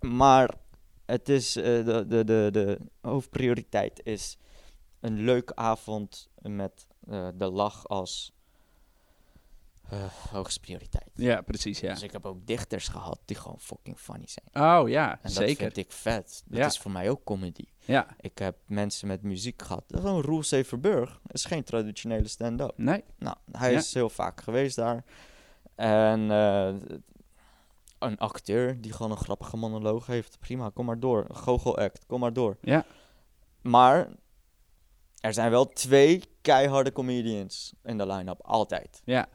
Maar het is, eh, de, de, de, de hoofdprioriteit is een leuke avond met eh, de lach als hoogste prioriteit. Ja, precies, ja. Dus ik heb ook dichters gehad die gewoon fucking funny zijn. Oh ja, En dat zeker. vind ik vet. Dat Ja. is voor mij ook comedy. Ja, Ik heb mensen met muziek gehad. Gewoon Roel Severburg is geen traditionele stand-up. nee. Nou, hij Ja. is heel vaak geweest daar. En eh, een acteur die gewoon een grappige monoloog heeft. Prima, kom maar door. Een goochel-act, kom maar door. Ja. Maar er zijn wel twee keiharde comedians in de line-up. Altijd. Ja,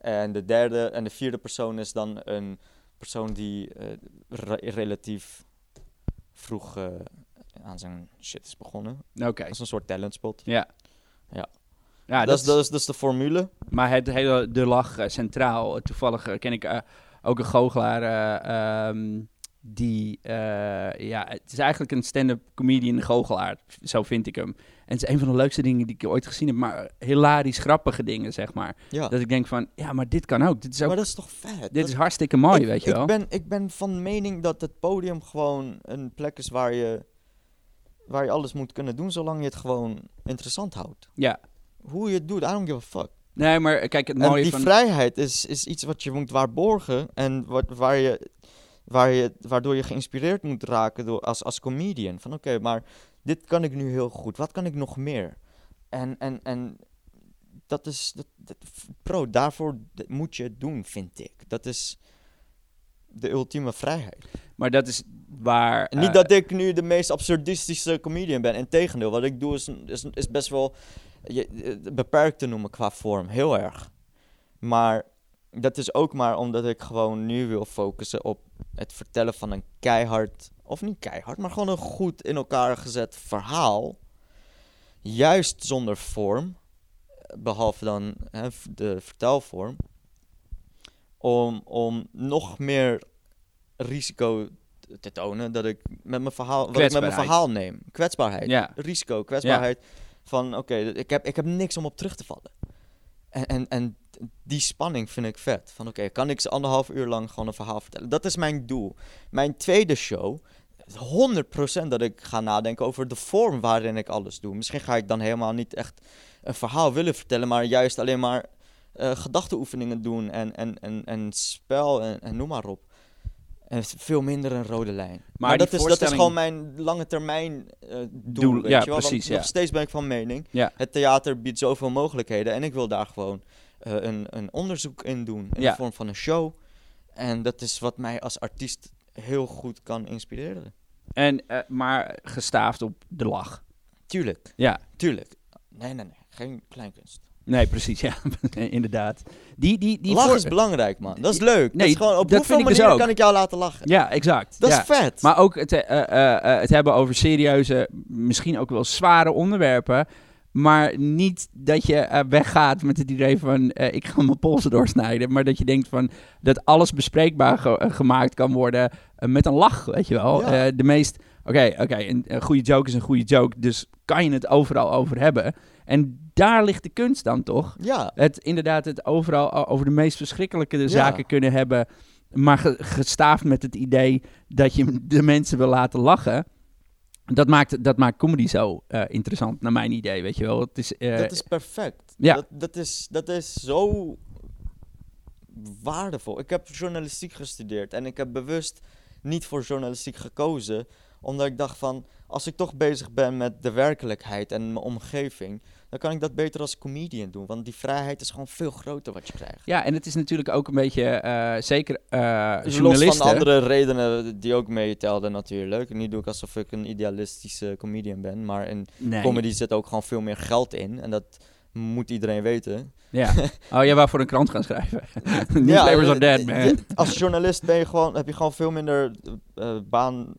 En de derde en de vierde persoon is dan een persoon die eh, re- relatief vroeg eh, aan zijn shit is begonnen. oké. Dat is een soort talentspot. Ja. Ja. Ja, dat, is, dat, is, dat is de formule. Maar het hele De Lach eh, centraal. Toevallig ken ik ook een goochelaar eh, ehm, die... eh, ja, het is eigenlijk een stand-up comedian goochelaar. Zo vind ik hem. En het is een van de leukste dingen die ik ooit gezien heb. Maar hilarisch grappige dingen, zeg maar. Ja. Dat ik denk van, ja, maar dit kan ook. Dit is, ook, maar dat is toch vet? dit Dat- is hartstikke mooi, ik, weet je wel. Ik ben, ik ben van mening dat het podium gewoon een plek is waar je, waar je alles moet kunnen doen, zolang je het gewoon interessant houdt. Ja. Hoe je het doet, I don't give a fuck. Nee, maar kijk, het En mooie die van... vrijheid is, is iets wat je moet waarborgen en wat, waar je, waar je, waardoor je geïnspireerd moet raken door, als, als comedian. Van oké, maar dit kan ik nu heel goed. Wat kan ik nog meer? En, en, en dat is, dat, dat, bro, daarvoor moet je het doen, vind ik. Dat is de ultieme vrijheid. Maar dat is waar... Niet eh, dat ik nu de meest absurdistische comedian ben. Integendeel, wat ik doe is, is, is best wel je, eh, beperkt te noemen qua vorm. Heel erg. Maar dat is ook maar omdat ik gewoon nu wil focussen op het vertellen van een keihard... Of niet keihard, maar gewoon een goed in elkaar gezet verhaal. Juist zonder vorm. Behalve dan hè, de vertelvorm. Om, om nog meer risico te- tonen dat ik met mijn verhaal, wat ik met mijn verhaal neem. Kwetsbaarheid. Ja. Risico, kwetsbaarheid. Van oké, ik, heb, ik heb niks om op terug te vallen. En, en, en die spanning vind ik vet. Van oké, kan ik ze anderhalf uur lang gewoon een verhaal vertellen? Dat is mijn doel. Mijn tweede show, 100% dat ik ga nadenken over de vorm waarin ik alles doe. Misschien ga ik dan helemaal niet echt een verhaal willen vertellen, maar juist alleen maar eh gedachteoefeningen doen en, en, en, en spel en, en noem maar op. En veel minder een rode lijn. Maar, dat, is, dat is gewoon mijn lange termijn eh, doel. Doel, weet ja, je wel? Want precies, ja. Nog steeds ben ik van mening. Ja. Het theater biedt zoveel mogelijkheden. En ik wil daar gewoon een, een onderzoek in doen. In Ja. de vorm van een show. En dat is wat mij als artiest heel goed kan inspireren. En, eh, maar gestaafd op de lach. Tuurlijk, Ja, tuurlijk. Nee, nee, nee. Geen kleinkunst. nee, precies, ja, [LAUGHS] inderdaad. Die, die, die Lachen voor- is belangrijk, man. Dat is leuk. Nee, dat is gewoon, op dat hoeveel dus manieren ook. kan ik jou laten lachen? Ja, exact. Dat ja. is vet. Maar ook het, eh, eh, eh, het hebben over serieuze, misschien ook wel zware onderwerpen. Maar niet dat je eh, weggaat met het idee van eh, ik ga mijn polsen doorsnijden. Maar dat je denkt van dat alles bespreekbaar ge- eh, gemaakt kan worden met een lach, weet je wel. Ja. De meest, oké, oké, een, een goede joke is een goede joke. Dus kan je het overal over hebben. En daar ligt de kunst dan toch? ja, Het inderdaad het overal over de meest verschrikkelijke Ja. zaken kunnen hebben. Maar ge- gestaafd met het idee dat je de mensen wil laten lachen. Dat maakt, dat maakt comedy zo eh, interessant, naar mijn idee, weet je wel. Het is, eh, dat is perfect. ja. Dat, dat, is, dat is zo waardevol. Ik heb journalistiek gestudeerd en ik heb bewust niet voor journalistiek gekozen, Omdat ik dacht van, als ik toch bezig ben met de werkelijkheid en mijn omgeving, dan kan ik dat beter als comedian doen. Want die vrijheid is gewoon veel groter wat je krijgt. Ja, en het is natuurlijk ook een beetje, uh, zeker uh, dus Los van andere redenen die ook meetelden natuurlijk. Nu doe ik alsof ik een idealistische comedian ben. Maar in comedy zit ook gewoon veel meer geld in. En dat moet iedereen weten. Ja. [LAUGHS] Oh, jij wou voor een krant gaan schrijven. [LAUGHS] Newspapers ja, are dead, man. Als journalist ben je gewoon, heb je gewoon veel minder uh, baan,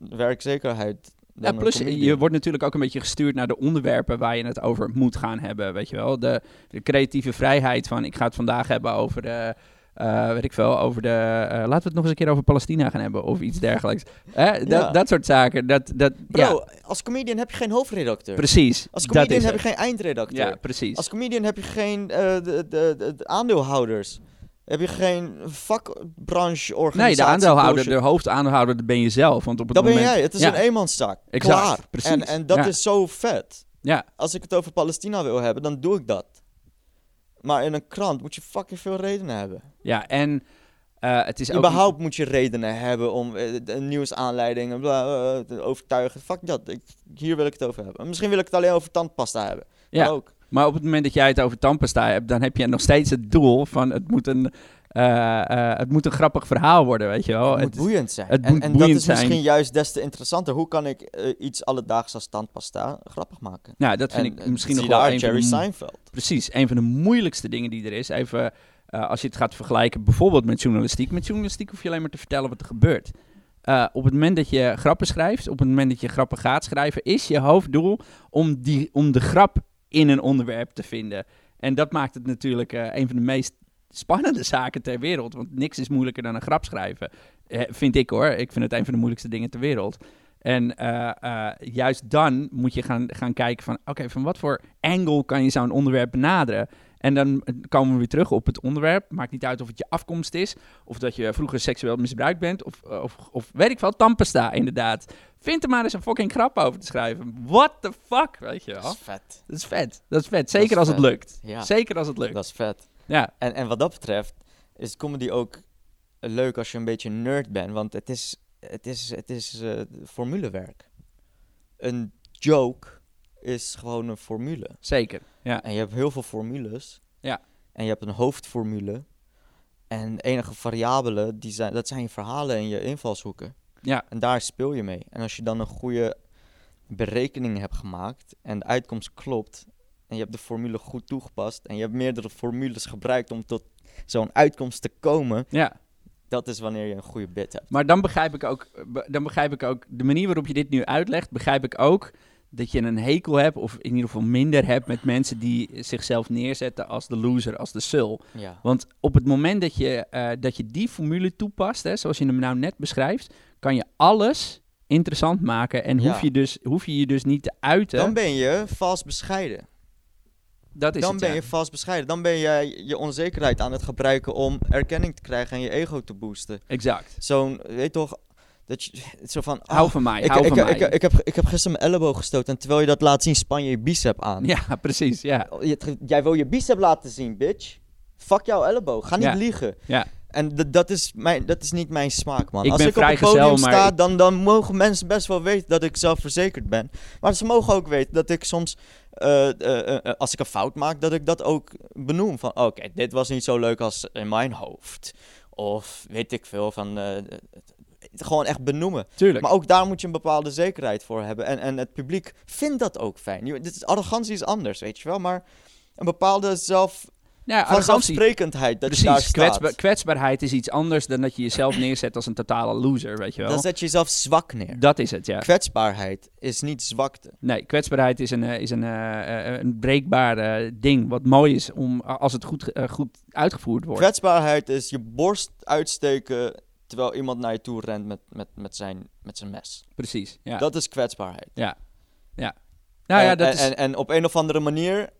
ja, plus je wordt natuurlijk ook een beetje gestuurd naar de onderwerpen waar je het over moet gaan hebben. Weet je wel, de, de creatieve vrijheid van ik ga het vandaag hebben over de. Uh, weet ik veel, over de. Uh, laten we het nog eens een keer over Palestina gaan hebben of iets dergelijks. Dat, ja. dat soort zaken. Dat, dat, Bro, als comedian heb je geen hoofdredacteur. Precies. Als comedian heb je geen eindredacteur. Ja, precies. Als comedian heb je geen uh, de, de, de, aandeelhouders. Heb je geen vakbrancheorganisatie? Nee, de aandeelhouder, de hoofdaandeelhouder, ben je zelf. Want op het dat moment... ben jij. Het is een eenmanszaak. Exact, Klaar. precies. En, en dat is zo vet. Ja. Als ik het over Palestina wil hebben, dan doe ik dat. Maar in een krant moet je fucking veel redenen hebben. Ja, en uh, het is Überhaupt moet je redenen hebben om uh, een nieuwsaanleiding bla, uh, te overtuigen. Fuck dat, ik, hier wil ik het over hebben. Misschien wil ik het alleen over tandpasta hebben. Ja. ook. Maar op het moment dat jij het over tandpasta hebt, dan heb je nog steeds het doel van het moet een, uh, uh, het moet een grappig verhaal worden, weet je wel. Het moet boeiend zijn. Het en, moet en boeiend dat is zijn. misschien juist des te interessanter. Hoe kan ik uh, iets alledaags als tandpasta grappig maken? Ja, dat vind en, ik misschien nog wel een Jerry Seinfeld. Precies, een van de moeilijkste dingen die er is. Even als je het gaat vergelijken bijvoorbeeld met journalistiek. Met journalistiek hoef je alleen maar te vertellen wat er gebeurt. op het moment dat je grappen schrijft, op het moment dat je grappen gaat schrijven, is je hoofddoel om, die, om de grap in een onderwerp te vinden. En dat maakt het natuurlijk uh, een van de meest spannende [LAUGHS] zaken ter wereld. Want niks is moeilijker dan een grap schrijven. Eh, vind ik hoor. Ik vind het een van de moeilijkste dingen ter wereld. En uh, juist dan moet je gaan, gaan kijken van... oké, van wat voor angle kan je zo'n onderwerp benaderen? En dan komen we weer terug op het onderwerp. Maakt niet uit of het je afkomst is... of dat je vroeger seksueel misbruikt bent... of, of, of weet ik veel, tandpasta inderdaad. Vind er maar eens een fucking grap over te schrijven. What the fuck, weet je wel? Dat is vet. Dat is vet. Dat is vet. Zeker als het lukt. Ja. Zeker als het lukt. Dat is vet. Ja. En, en wat dat betreft is comedy ook leuk als je een beetje nerd bent. Want het is, het is, het is uh, formulewerk. Een joke is gewoon een formule. Zeker, ja. En je hebt heel veel formules. Ja. En je hebt een hoofdformule. En enige variabelen, die zijn, dat zijn je verhalen en je invalshoeken. Ja. En daar speel je mee. En als je dan een goede berekening hebt gemaakt en de uitkomst klopt en je hebt de formule goed toegepast en je hebt meerdere formules gebruikt om tot zo'n uitkomst te komen, ja. dat is wanneer je een goede bit hebt. Maar dan begrijp ik ook, dan begrijp ik ook de manier waarop je dit nu uitlegt, begrijp ik ook dat je een hekel hebt, of in ieder geval minder hebt met mensen die zichzelf neerzetten als de loser, als de sul. Ja. Want op het moment dat je, uh, dat je die formule toepast, hè, zoals je hem nou net beschrijft, kan je alles interessant maken en hoef, je dus, hoef je je dus niet te uiten. Dan ben je vast bescheiden. Dat is dan het, ben ja. je vast bescheiden. Dan ben jij je onzekerheid aan het gebruiken om erkenning te krijgen en je ego te boosten. Exact. Zo'n, weet toch, dat je, [LAUGHS] zo van... hou oh, van mij, ik, hou ik, van ik, mij. Ik, heb, ik heb gisteren mijn elleboog gestoten en terwijl je dat laat zien, span je je bicep aan. Ja, [LAUGHS] precies, ja. jij wil je bicep laten zien, bitch. Fuck jouw elleboog, ga niet Ja. liegen. Ja, En dat, is mijn, dat is niet mijn smaak, man. Ik Als ik op het podium maar sta, dan, dan mogen mensen best wel weten dat ik zelfverzekerd ben. Maar ze mogen ook weten dat ik soms, eh, eh, eh, als ik een fout maak, dat ik dat ook benoem. Van, oké, dit was niet zo leuk als in mijn hoofd. Of weet ik veel, van... gewoon echt benoemen. tuurlijk. Maar ook daar moet je een bepaalde zekerheid voor hebben. En, en het publiek vindt dat ook fijn. Je, dit is, arrogantie is anders, weet je wel. Maar een bepaalde zelf, ja, arrogantie. vanzelfsprekendheid dat je daar Precies, staat. kwetsba- kwetsbaarheid is iets anders dan dat je jezelf neerzet als een totale loser, weet je wel. Dan zet je jezelf zwak neer. Dat is het, ja. Kwetsbaarheid is niet zwakte. Nee, kwetsbaarheid is een, eh, is een, eh, eh, een breekbaar ding wat mooi is om, als het goed, goed uitgevoerd wordt. Kwetsbaarheid is je borst uitsteken terwijl iemand naar je toe rent met, met, met, zijn, met zijn mes. Precies, ja. Dat is kwetsbaarheid. ja. ja. Nou ja, en, dat en, is... en, en op een of andere manier,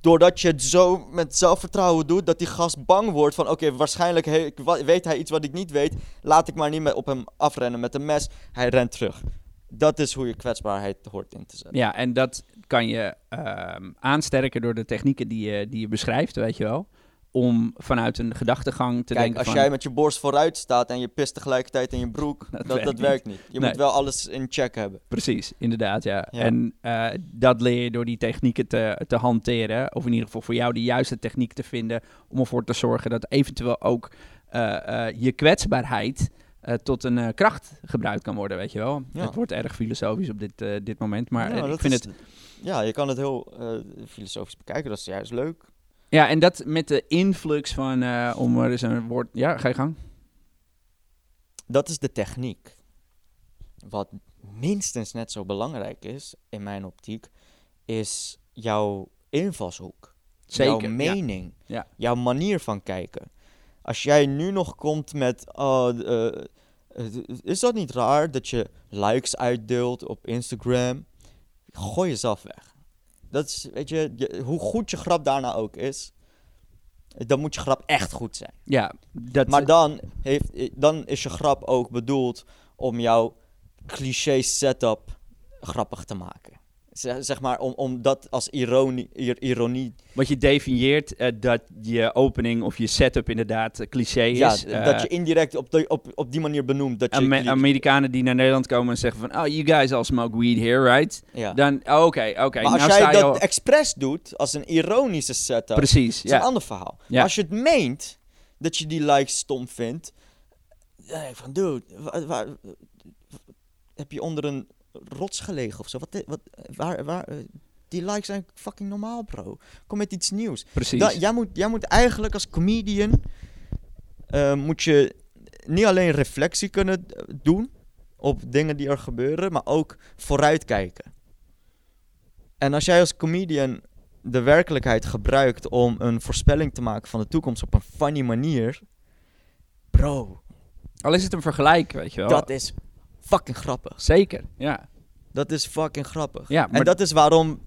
doordat je het zo met zelfvertrouwen doet, dat die gast bang wordt van, oké, waarschijnlijk he- weet hij iets wat ik niet weet, laat ik maar niet met, op hem afrennen met een mes. Hij rent terug. Dat is hoe je kwetsbaarheid hoort in te zetten. Ja, en dat kan je ehm, aansterken door de technieken die je, die je beschrijft, weet je wel. Om vanuit een gedachtegang te Kijk, denken als van... jij met je borst vooruit staat en je pist tegelijkertijd in je broek, [LAUGHS] Dat dat, werkt dat, niet. werkt niet. Je Nee. moet wel alles in check hebben. Precies, inderdaad, ja. Ja. En eh, dat leer je door die technieken te, te hanteren. Of in ieder geval voor jou de juiste techniek te vinden... om ervoor te zorgen dat eventueel ook eh, eh, je kwetsbaarheid... tot een kracht gebruikt kan worden, weet je wel. Ja. Het wordt erg filosofisch op dit, dit moment, maar Ja, ik vind is- het... Ja, je kan het heel filosofisch bekijken, dat is juist leuk. Ja, en dat met de influx van... eh, om er eens een woord... Ja, ga je gang. Dat is de techniek. Wat minstens net zo belangrijk is, in mijn optiek, is jouw invalshoek. Zeker, jouw mening. Ja. Jouw manier van kijken. Als jij nu nog komt met... oh, eh, eh, is dat niet raar dat je likes uitdeelt op Instagram? Gooi jezelf weg. Dat is, weet je, je- hoe goed je grap daarna ook is... Dan moet je grap echt goed zijn. Ja, dat... Maar dan, heeft, dan is je grap ook bedoeld om jouw cliché setup grappig te maken. Zeg, maar, om, om dat als ironie, ir- ironie Wat je definieert eh, dat je opening of je setup inderdaad eh, cliché is. ja, Eh, dat je indirect op, de, op, op die manier benoemt dat je... Amerikanen die naar Nederland komen en zeggen van... Oh, you guys all smoke weed here, right? ja. Dan, oh, oké, oké. maar als nou jij dat al- expres doet, als een ironische setup, Precies, is een ander verhaal. Ja. Als je het meent, dat je die likes stom vindt... Dan denk ik van, dude, wa- waar, heb je onder een rots gelegen of zo? Wat, wat, waar, waar, eh, die likes zijn fucking normaal, bro. Kom met iets nieuws. Precies. Da- jij, moet, jij moet eigenlijk als comedian... eh, moet je niet alleen reflectie kunnen eh, doen op dingen die er gebeuren, maar ook vooruitkijken. En als jij als comedian de werkelijkheid gebruikt om een voorspelling te maken van de toekomst op een funny manier, bro, Al is het een vergelijk, weet je wel. dat is fucking grappig. Zeker, ja. Dat is fucking grappig. Ja, maar- En dat is waarom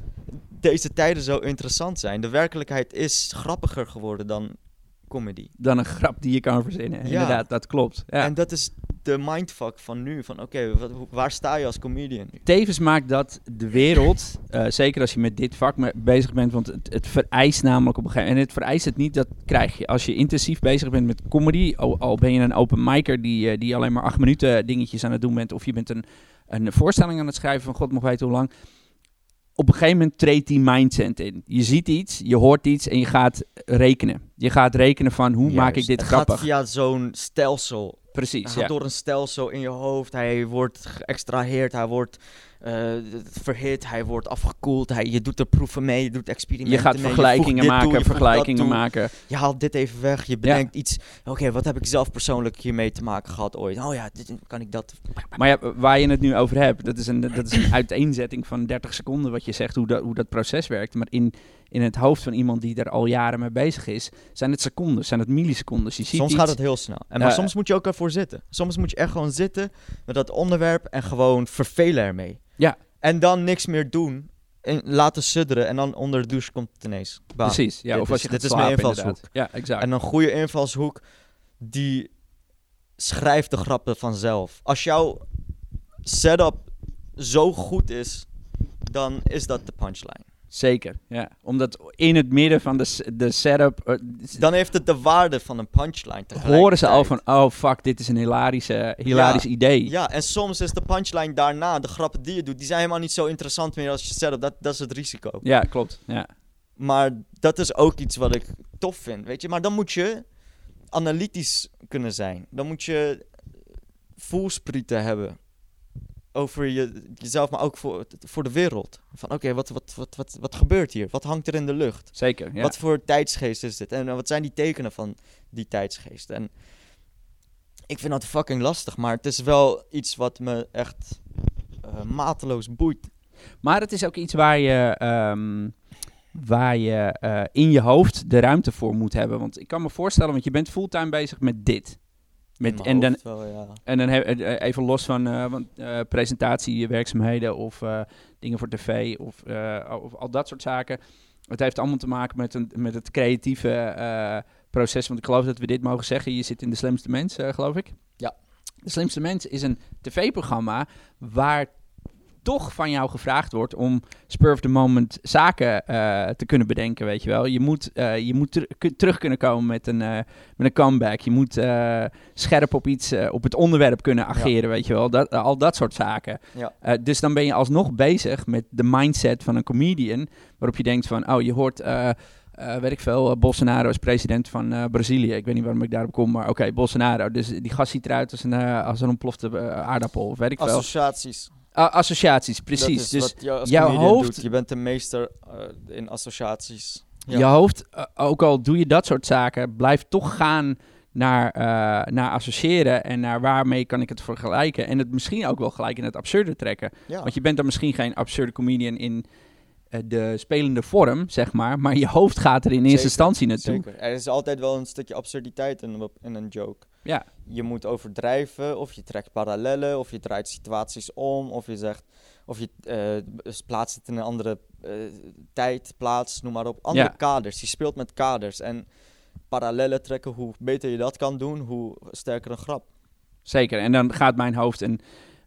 deze tijden zo interessant zijn. De werkelijkheid is grappiger geworden dan comedy. Dan een grap die je kan verzinnen. Ja. Inderdaad, dat klopt. Ja. En dat is de mindfuck van nu. Van oké, waar sta je als comedian nu? Tevens maakt dat de wereld, eh, zeker als je met dit vak me- bezig bent, want het, het vereist namelijk op een gegeven moment, en het vereist het niet, dat krijg je. Als je intensief bezig bent met comedy, al, al ben je een open micer die, eh, die alleen maar acht minuten dingetjes aan het doen bent, of je bent een, een voorstelling aan het schrijven van god mag weten hoe lang, op een gegeven moment treedt die mindset in. Je ziet iets, je hoort iets en je gaat rekenen. Je gaat rekenen van hoe maak ik dit Het grappig. gaat via zo'n stelsel. Precies, Hij gaat ja. door een stelsel in je hoofd. Hij wordt geëxtraheerd. Hij wordt eh, verhit. Hij wordt afgekoeld. Hij, je doet er proeven mee. Je doet experimenten Je gaat mee, vergelijkingen toe, maken, je vergelijkingen maken. Je haalt dit even weg. Je bedenkt iets. Oké, wat heb ik zelf persoonlijk hiermee te maken gehad ooit? Oh ja, dit, kan ik dat... Maar ja, waar je het nu over hebt, dat is een, dat is een uiteenzetting van 30 seconden wat je zegt, hoe dat, hoe dat proces werkt. Maar in, in het hoofd van iemand die er al jaren mee bezig is, zijn het seconden, zijn het millisecondes. Je ziet Soms iets, gaat het heel snel. En maar soms moet je ook ervoor zitten. Soms moet je echt gewoon zitten met dat onderwerp en gewoon vervelen ermee. Ja. En dan niks meer doen. En laten sudderen. En dan onder de douche komt het ineens. Bam. Precies, ja, Dit of als is- je dit is mijn slapen, invalshoek. inderdaad. Ja, exact. En een goede invalshoek, die schrijft de grappen vanzelf. Als jouw setup zo goed is, dan is dat de punchline. Zeker, ja. Omdat in het midden van de, de setup eh, Dan heeft het de waarde van een punchline horen ze al van, oh fuck, dit is een hilarische, hilarisch Ja, idee. Ja, en soms is de punchline daarna, de grappen die je doet, die zijn helemaal niet zo interessant meer als je setup. Dat, dat is het risico. Ja, klopt. Ja. Maar dat is ook iets wat ik tof vind, weet je. Maar dan moet je analytisch kunnen zijn. Dan moet je voelsprieten hebben. Over je, jezelf, maar ook voor, voor de wereld. Van oké, wat, wat, wat, wat, wat gebeurt hier? Wat hangt er in de lucht? Zeker, ja. Wat voor tijdsgeest is dit? En wat zijn die tekenen van die tijdsgeest? En ik vind dat fucking lastig, maar het is wel iets wat me echt eh, mateloos boeit. Maar het is ook iets waar je, ehm, waar je eh, in je hoofd de ruimte voor moet hebben. Want ik kan me voorstellen, want je bent fulltime bezig met dit. Met, en dan, hoofd wel, ja. en dan he- eh, even los van eh, want, eh, presentatiewerkzaamheden of eh, dingen voor tv of, eh, of al dat soort zaken. Het heeft allemaal te maken met, een, met het creatieve eh, proces. Want ik geloof dat we dit mogen zeggen. Je zit in De Slimste Mens, eh, geloof ik. Ja. De Slimste Mens is een tv-programma waar toch van jou gevraagd wordt om spur of the moment zaken eh, te kunnen bedenken, weet je wel. Je moet, uh, je moet terug kunnen komen met een, uh, met een comeback. Je moet scherp op iets, op het onderwerp kunnen ageren, weet je wel. Dat, al dat soort zaken. Ja. dus dan ben je alsnog bezig met de mindset van een comedian, waarop je denkt van, oh, je hoort... Uh, weet ik veel, uh, Bolsonaro is president van uh, Brazilië. Ik weet niet waarom ik daarop kom, maar oké, Bolsonaro. Dus die gast ziet eruit als een, als een ontplofte aardappel, weet ik veel. Associaties. Associaties, precies. dus wat jouw hoofd... Doet. Je bent de meester in associaties. Ja. Je hoofd, ook al doe je dat soort zaken, blijft toch gaan naar, naar associëren en naar waarmee kan ik het vergelijken. En het misschien ook wel gelijk in het absurde trekken. Ja. Want je bent dan misschien geen absurde comedian in eh, de spelende vorm, zeg maar. Maar je hoofd gaat er in eerste instantie naartoe. Zeker. Er is altijd wel een stukje absurditeit in, in een joke. Ja. Je moet overdrijven, of je trekt parallellen, of je draait situaties om, of je zegt, of je uh, plaatst het in een andere uh, tijd, plaats, noem maar op. Andere kaders. Je speelt met kaders. En parallellen trekken, hoe beter je dat kan doen, hoe sterker een grap. Zeker. En dan gaat mijn hoofd en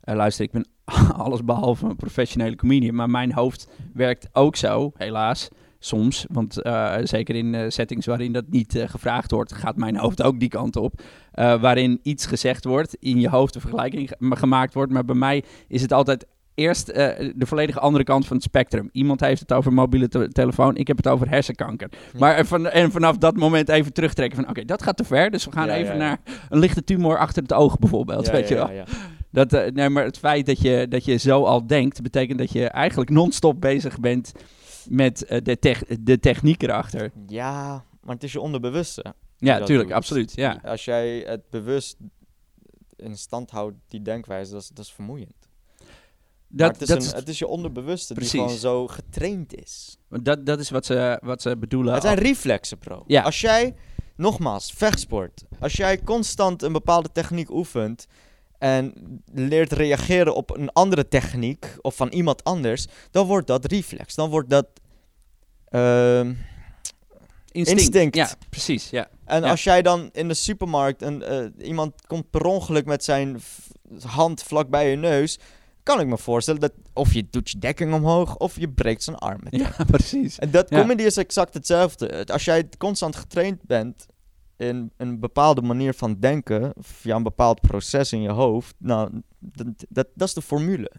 uh, luister, ik ben [LAUGHS] alles behalve een professionele comedian, maar mijn hoofd werkt ook zo, helaas. Soms, want uh, zeker in uh, settings waarin dat niet gevraagd wordt, gaat mijn hoofd ook die kant op. waarin iets gezegd wordt, in je hoofd een vergelijking gemaakt wordt. Maar bij mij is het altijd eerst de volledige andere kant van het spectrum. Iemand heeft het over mobiele telefoon, ik heb het over hersenkanker. Maar van, en vanaf dat moment even terugtrekken van oké, dat gaat te ver. Dus we gaan even naar een lichte tumor achter het oog bijvoorbeeld, weet je wel. Dat, nee, maar het feit dat je, dat je zo al denkt, betekent dat je eigenlijk non-stop bezig bent met uh, de, tech, de techniek erachter. Ja, maar het is je onderbewuste. Ja, tuurlijk, absoluut. Ja. Als jij het bewust in stand houdt, die denkwijze, dat is, dat is vermoeiend. Dat, het, is dat een, het is je onderbewuste precies. die gewoon zo getraind is. Dat, dat is wat ze, wat ze bedoelen. Het zijn reflexen, bro. Ja. Als jij, nogmaals, vechtsport. Als jij constant een bepaalde techniek oefent en leert reageren op een andere techniek of van iemand anders, dan wordt dat reflex. Dan wordt dat uh, instinct. instinct. Ja, precies. Ja. En als jij dan in de supermarkt een, uh, iemand komt per ongeluk met zijn hand vlak bij je neus, kan ik me voorstellen dat of je doet je dekking omhoog of je breekt zijn arm. Ja, [LAUGHS] precies. En dat comedy is exact hetzelfde. Als jij constant getraind bent in een bepaalde manier van denken, via een bepaald proces in je hoofd, nou, dat, dat, dat is de formule.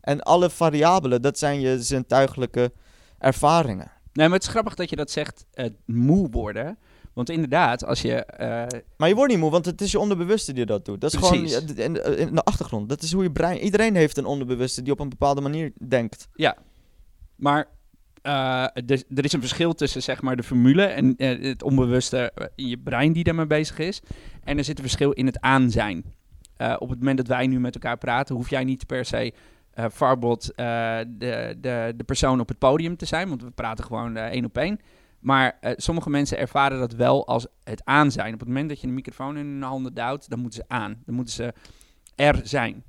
En alle variabelen, dat zijn je zintuigelijke ervaringen. Nee, maar het is grappig dat je dat zegt, uh, moe worden. Want inderdaad, als je... Uh... Maar je wordt niet moe, want het is je onderbewuste die dat doet. Dat is Precies. gewoon in, in, de achtergrond. Dat is hoe je brein... Iedereen heeft een onderbewuste die op een bepaalde manier denkt. Ja, maar uh, er is een verschil tussen zeg maar, de formule en uh, het onbewuste in je brein die daarmee bezig is. En er zit een verschil in het aanzijn. Uh, op het moment dat wij nu met elkaar praten, hoef jij niet per se Farbot de, de, de persoon op het podium te zijn, want we praten gewoon één op één. Maar sommige mensen ervaren dat wel als het aanzijn. Op het moment dat je een microfoon in hun handen duwt, dan moeten ze aan. Dan moeten ze er zijn.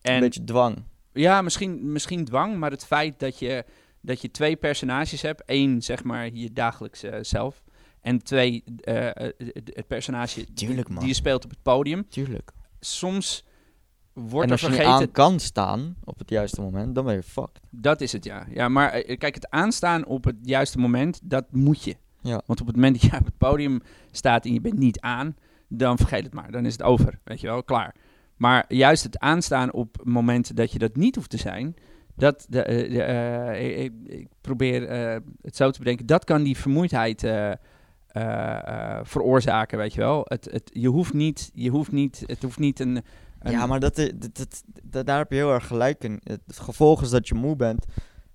En, een beetje dwang. Ja, misschien, misschien dwang, maar het feit dat je dat je twee personages hebt. Eén, zeg maar, je dagelijkse zelf. En twee, uh, het personage Tuurlijk, die, die, je speelt op het podium. Tuurlijk. Soms wordt en als er vergeten... je aan kan staan op het juiste moment, dan ben je fucked. Dat is het, ja. Ja, maar kijk, het aanstaan op het juiste moment, dat moet je. Ja. Want op het moment dat je op het podium staat en je bent niet aan, dan vergeet het maar. Dan is het over, weet je wel, klaar. Maar juist het aanstaan op momenten dat je dat niet hoeft te zijn, dat, de, eh, de, uh, ik, ik, probeer uh, het zo te bedenken, dat kan die vermoeidheid veroorzaken, weet je wel. Het, het, je hoeft niet, je hoeft niet, het hoeft niet een... een ja, maar dat, dat, dat, daar heb je heel erg gelijk in. Het gevolg is dat je moe bent.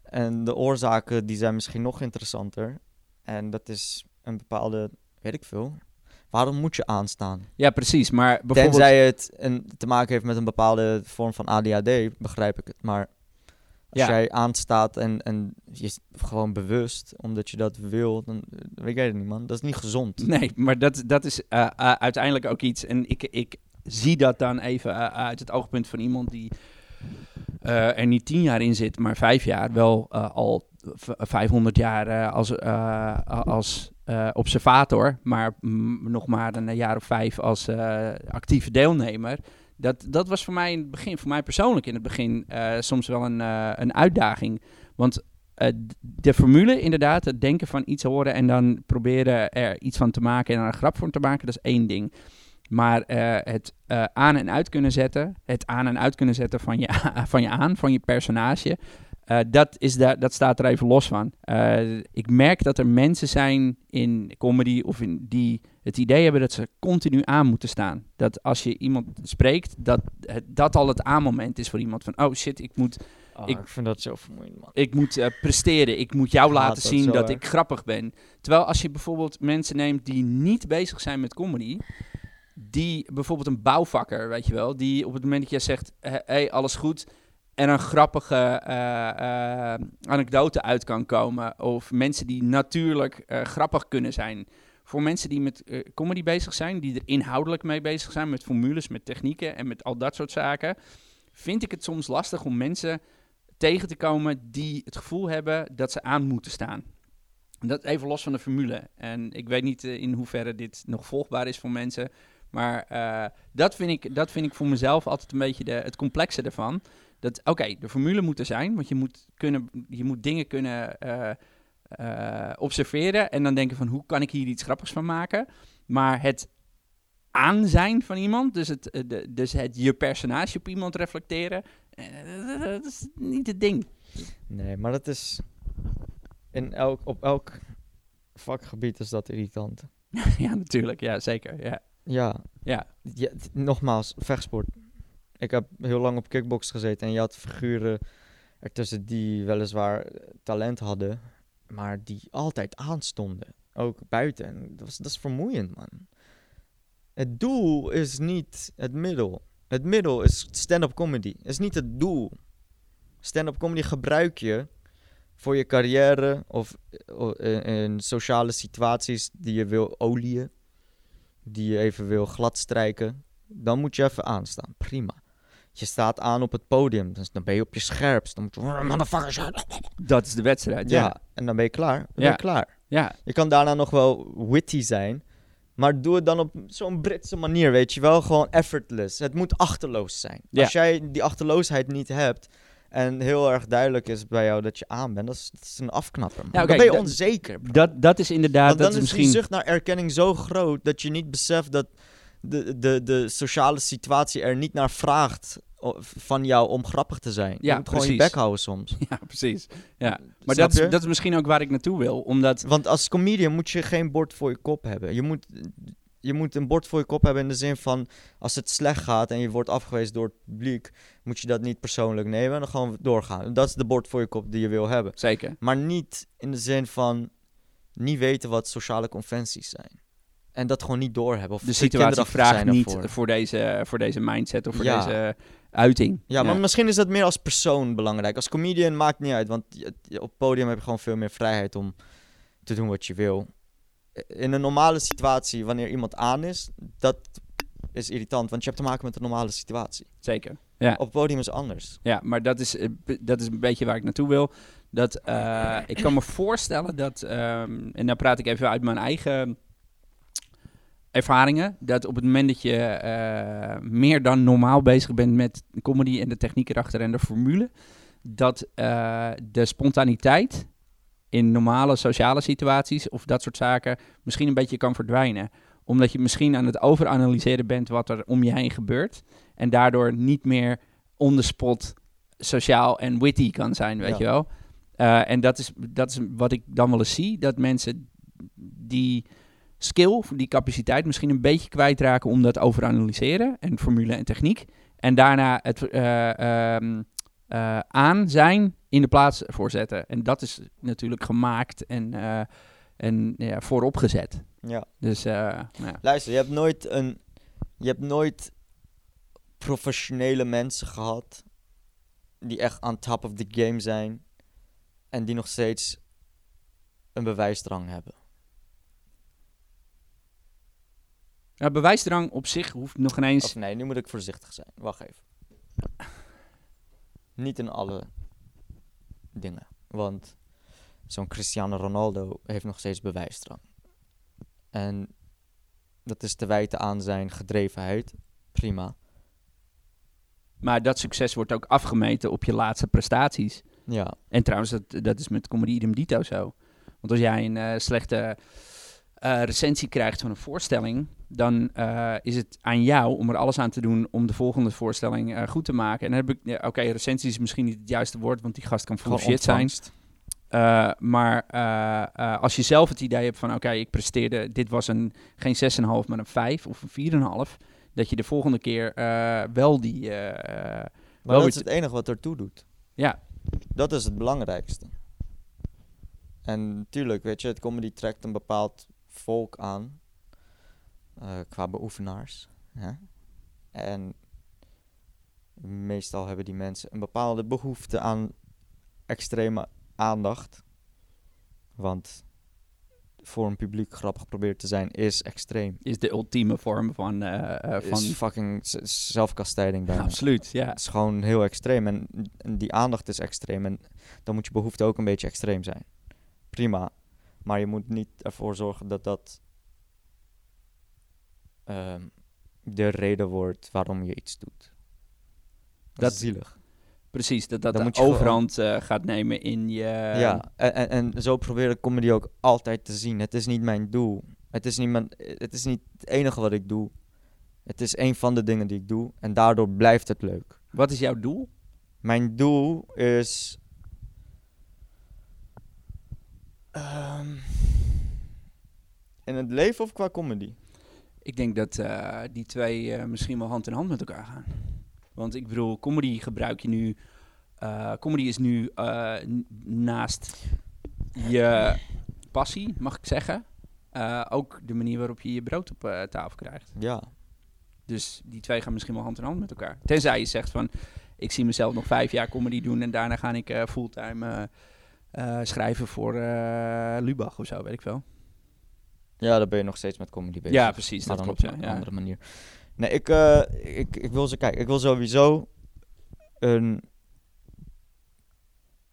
En de oorzaken, die zijn misschien nog interessanter. En dat is een bepaalde, weet ik veel, waarom moet je aanstaan? Ja, precies. Maar bijvoorbeeld... Tenzij het een, te maken heeft met een bepaalde vorm van ADHD, begrijp ik het. Maar als jij aanstaat en, en je gewoon bewust, omdat je dat wil, dan weet jij het niet, man. Dat is niet gezond. [LAUGHS] Nee, maar dat, dat is uh, uh, uiteindelijk ook iets. En ik, ik zie dat dan even uh, uit het oogpunt van iemand die er niet tien jaar in zit, maar vijf jaar. Wel al 500 jaar als, als observator, maar nog maar een jaar of vijf als actieve deelnemer Dat, dat was voor mij in het begin, voor mij persoonlijk in het begin, uh, soms wel een, uh, een uitdaging. Want uh, de formule, inderdaad, het denken van iets horen en dan proberen er iets van te maken en er een grap voor te maken, dat is één ding. Maar het aan en uit kunnen zetten, het aan en uit kunnen zetten van je, [LAUGHS] van je aan, van je personage, dat, is daar, dat staat er even los van. Ik merk dat er mensen zijn in comedy of in die het idee hebben dat ze continu aan moeten staan. Dat als je iemand spreekt, dat het, dat al het aanmoment is voor iemand van... Oh shit, ik moet... Oh, ik, ik, vind dat zo vermoeiend, man. Ik moet uh, presteren. Ik moet jou laten zien dat, ik grappig ben. Terwijl als je bijvoorbeeld mensen neemt die niet bezig zijn met comedy die bijvoorbeeld een bouwvakker, weet je wel, die op het moment dat jij zegt, hé, hey, alles goed, en een grappige uh, uh, anekdote uit kan komen. Of mensen die natuurlijk uh, grappig kunnen zijn. Voor mensen die met comedy bezig zijn, die er inhoudelijk mee bezig zijn, met formules, met technieken en met al dat soort zaken, vind ik het soms lastig om mensen tegen te komen die het gevoel hebben dat ze aan moeten staan. Dat even los van de formule. En ik weet niet in hoeverre dit nog volgbaar is voor mensen. Maar dat, vind ik, dat vind ik voor mezelf altijd een beetje de, het complexe ervan. Dat, oké, de formule moet er zijn, want je moet, kunnen, je moet dingen kunnen uh, observeren en dan denken van hoe kan ik hier iets grappigs van maken. Maar het aan zijn van iemand, dus het, eh, de, dus het je personage op iemand reflecteren, dat is niet het ding. Nee, maar dat is in elk, op elk vakgebied is dat irritant. [LAUGHS] ja, natuurlijk. Ja, zeker. Ja. Ja. ja. ja nogmaals, vechtsport ik heb heel lang op kickbox gezeten en je had figuren ertussen die weliswaar talent hadden, maar die altijd aanstonden. Ook buiten. dat, was, dat is vermoeiend, man. Het doel is niet het middel. Het middel is stand-up comedy. Het is niet het doel. Stand-up comedy gebruik je voor je carrière of in sociale situaties die je wil olieën, die je even wil gladstrijken. Dan moet je even aanstaan. Prima. Je staat aan op het podium, dus dan ben je op je scherpst. Dan moet je. Dat is de wedstrijd, ja. ja. En dan ben je klaar. Dan ja. ben je klaar. Ja. Je kan daarna nog wel witty zijn, maar doe het dan op zo'n Britse manier, weet je wel. Gewoon effortless. Het moet achterloos zijn. Ja. Als jij die achterloosheid niet hebt en heel erg duidelijk is bij jou dat je aan bent, dat is, dat is een afknapper. Ja, dan ben je onzeker. Dat, dat is inderdaad... Want dan is, is misschien... die zucht naar erkenning zo groot dat je niet beseft dat de, de, de sociale situatie er niet naar vraagt van jou om grappig te zijn. Ja, je moet gewoon je bek houden soms. [LAUGHS] Ja, precies. Ja. Maar dat is, dat is misschien ook waar ik naartoe wil, omdat... Want als comedian moet je geen bord voor je kop hebben. Je moet, je moet een bord voor je kop hebben in de zin van... als het slecht gaat en je wordt afgewezen door het publiek... moet je dat niet persoonlijk nemen en dan gewoon doorgaan. Dat is de bord voor je kop die je wil hebben. Zeker. Maar niet in de zin van niet weten wat sociale conventies zijn. En dat gewoon niet doorhebben. Of de situatie vraagt niet voor deze, voor deze mindset of voor deze uiting. Ja, maar misschien is dat meer als persoon belangrijk. Als comedian maakt niet uit, want op podium heb je gewoon veel meer vrijheid om te doen wat je wil. In een normale situatie, wanneer iemand aan is, dat is irritant, want je hebt te maken met een normale situatie. Zeker. Ja. Op podium is anders. Ja, maar dat is, eh, dat is een beetje waar ik naartoe wil. Dat, uh, ik kan me voorstellen dat, um, en dan praat ik even uit mijn eigen ervaringen. Dat op het moment dat je uh, meer dan normaal bezig bent met comedy en de techniek erachter en de formule, dat uh, de spontaniteit in normale sociale situaties of dat soort zaken misschien een beetje kan verdwijnen. Omdat je misschien aan het overanalyseren bent wat er om je heen gebeurt. En daardoor niet meer on the spot sociaal en witty kan zijn, weet je wel. Uh, en dat is, dat is wat ik dan wel eens zie. Dat mensen die skill, die capaciteit misschien een beetje kwijtraken om dat overanalyseren en formule en techniek. En daarna het uh, uh, aan zijn in de plaats voor zetten. En dat is natuurlijk gemaakt en, uh, en ja, voorop gezet. Ja. Dus, ja. Luister, je hebt nooit een. Je hebt nooit professionele mensen gehad die echt on top of the game zijn en die nog steeds een bewijsdrang hebben. Ja, bewijsdrang op zich hoeft nog ineens... Of nee, nu moet ik voorzichtig zijn. Wacht even. Niet in alle dingen. Want zo'n Cristiano Ronaldo heeft nog steeds bewijsdrang. En dat is te wijten aan zijn gedrevenheid. Prima. Maar dat succes wordt ook afgemeten op je laatste prestaties. Ja. En trouwens, dat, dat is met comedy idem dito zo. Want als jij een eh, slechte eh, recensie krijgt van een voorstelling, dan eh, is het aan jou om er alles aan te doen om de volgende voorstelling eh, goed te maken. En dan heb ik, ja, oké, recensie is misschien niet het juiste woord, want die gast kan full shit zijn. maar als je zelf het idee hebt van, oké, ik presteerde, dit was een, geen 6,5, maar een 5 of een 4,5, dat je de volgende keer wel die... Maar wel dat is het enige wat ertoe doet. Ja. Dat is het belangrijkste. En natuurlijk, weet je, het comedy trekt een bepaald volk aan. eh, qua beoefenaars. Hè? En meestal hebben die mensen een bepaalde behoefte aan extreme aandacht. Want voor een publiek grappig proberen te zijn is extreem. is de ultieme vorm van... eh, van Is fucking zelfkastijding bijna. absoluut, ja. Het is gewoon heel extreem en, en die aandacht is extreem en dan moet je behoefte ook een beetje extreem zijn. Prima, maar je moet niet ervoor zorgen dat dat ehm, de reden wordt waarom je iets doet. Dat, Dat- is zielig. Precies, dat dat Dan de je gewoon- overhand eh, gaat nemen in je... ja, en, en, en zo probeer ik comedy ook altijd te zien. Het is niet mijn doel. Het is niet, mijn, het is niet het enige wat ik doe. Het is een van de dingen die ik doe en daardoor blijft het leuk. Wat is jouw doel? Mijn doel is. Ehm, in het leven of qua comedy? Ik denk dat eh, die twee eh, misschien wel hand in hand met elkaar gaan. Want ik bedoel, comedy gebruik je nu... eh, comedy is nu eh, naast je passie, mag ik zeggen... eh, ook de manier waarop je je brood op tafel krijgt. Ja. Dus die twee gaan misschien wel hand in hand met elkaar. Tenzij je zegt van, ik zie mezelf nog vijf jaar comedy doen en daarna ga ik eh, fulltime schrijven voor eh, Lubach of zo, weet ik veel. Ja, dan ben je nog steeds met comedy bezig. Ja, precies, maar dat dan klopt. op Ja, een andere manier. Nee, ik, eh, ik, ik wil ze kijken. Ik wil sowieso een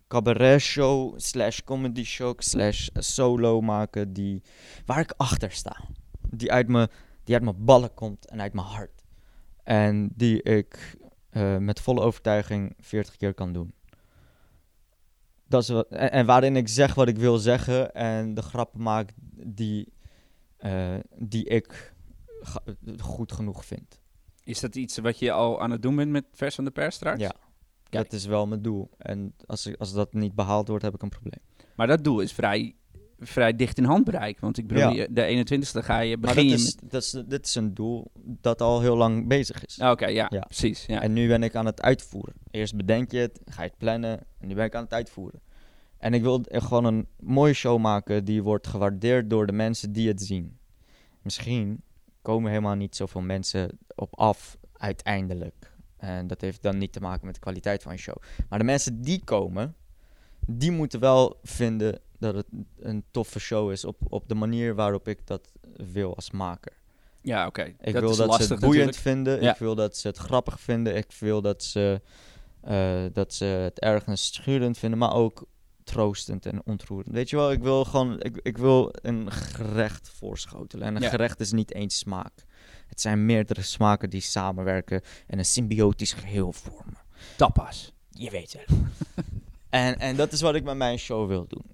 cabaret show slash comedy show slash solo maken die waar ik achter sta. Die uit mijn die uit mijn ballen komt en uit mijn hart. En die ik eh, met volle overtuiging 40 keer kan doen. Dat is wat, en, en waarin ik zeg wat ik wil zeggen en de grappen maak die, eh, die ik goed genoeg vind. Is dat iets wat je al aan het doen bent met Vers van de Pers straks? Ja. Dat is wel mijn doel. En als, ik, als dat niet behaald wordt, heb ik een probleem. Maar dat doel is vrij, vrij dicht in handbereik. Want ik bedoel, Ja. de 21ste ga je Maar begin dat is, met... dat is, dit is een doel dat al heel lang bezig is. Ah, Oké, ja, Ja. precies. Ja. En nu ben ik aan het uitvoeren. Eerst bedenk je het, ga je het plannen en nu ben ik aan het uitvoeren. En ik wil gewoon een mooie show maken die wordt gewaardeerd door de mensen die het zien. Misschien komen helemaal niet zoveel mensen op af uiteindelijk. En dat heeft dan niet te maken met de kwaliteit van je show. Maar de mensen die komen, die moeten wel vinden dat het een toffe show is op, op de manier waarop ik dat wil als maker. ja, oké. Ik dat wil is dat lastig ze het boeiend natuurlijk. vinden. Ja. Ik wil dat ze het grappig vinden. Ik wil dat ze, eh, dat ze het ergens schurend vinden, maar ook troostend en ontroerend. Weet je wel, ik wil gewoon, ik, ik wil een gerecht voorschotelen. En een Ja. gerecht is niet één smaak. Het zijn meerdere smaken die samenwerken en een symbiotisch geheel vormen. Tapas. Je weet wel. [LAUGHS] en, en dat is wat ik met mijn show wil doen.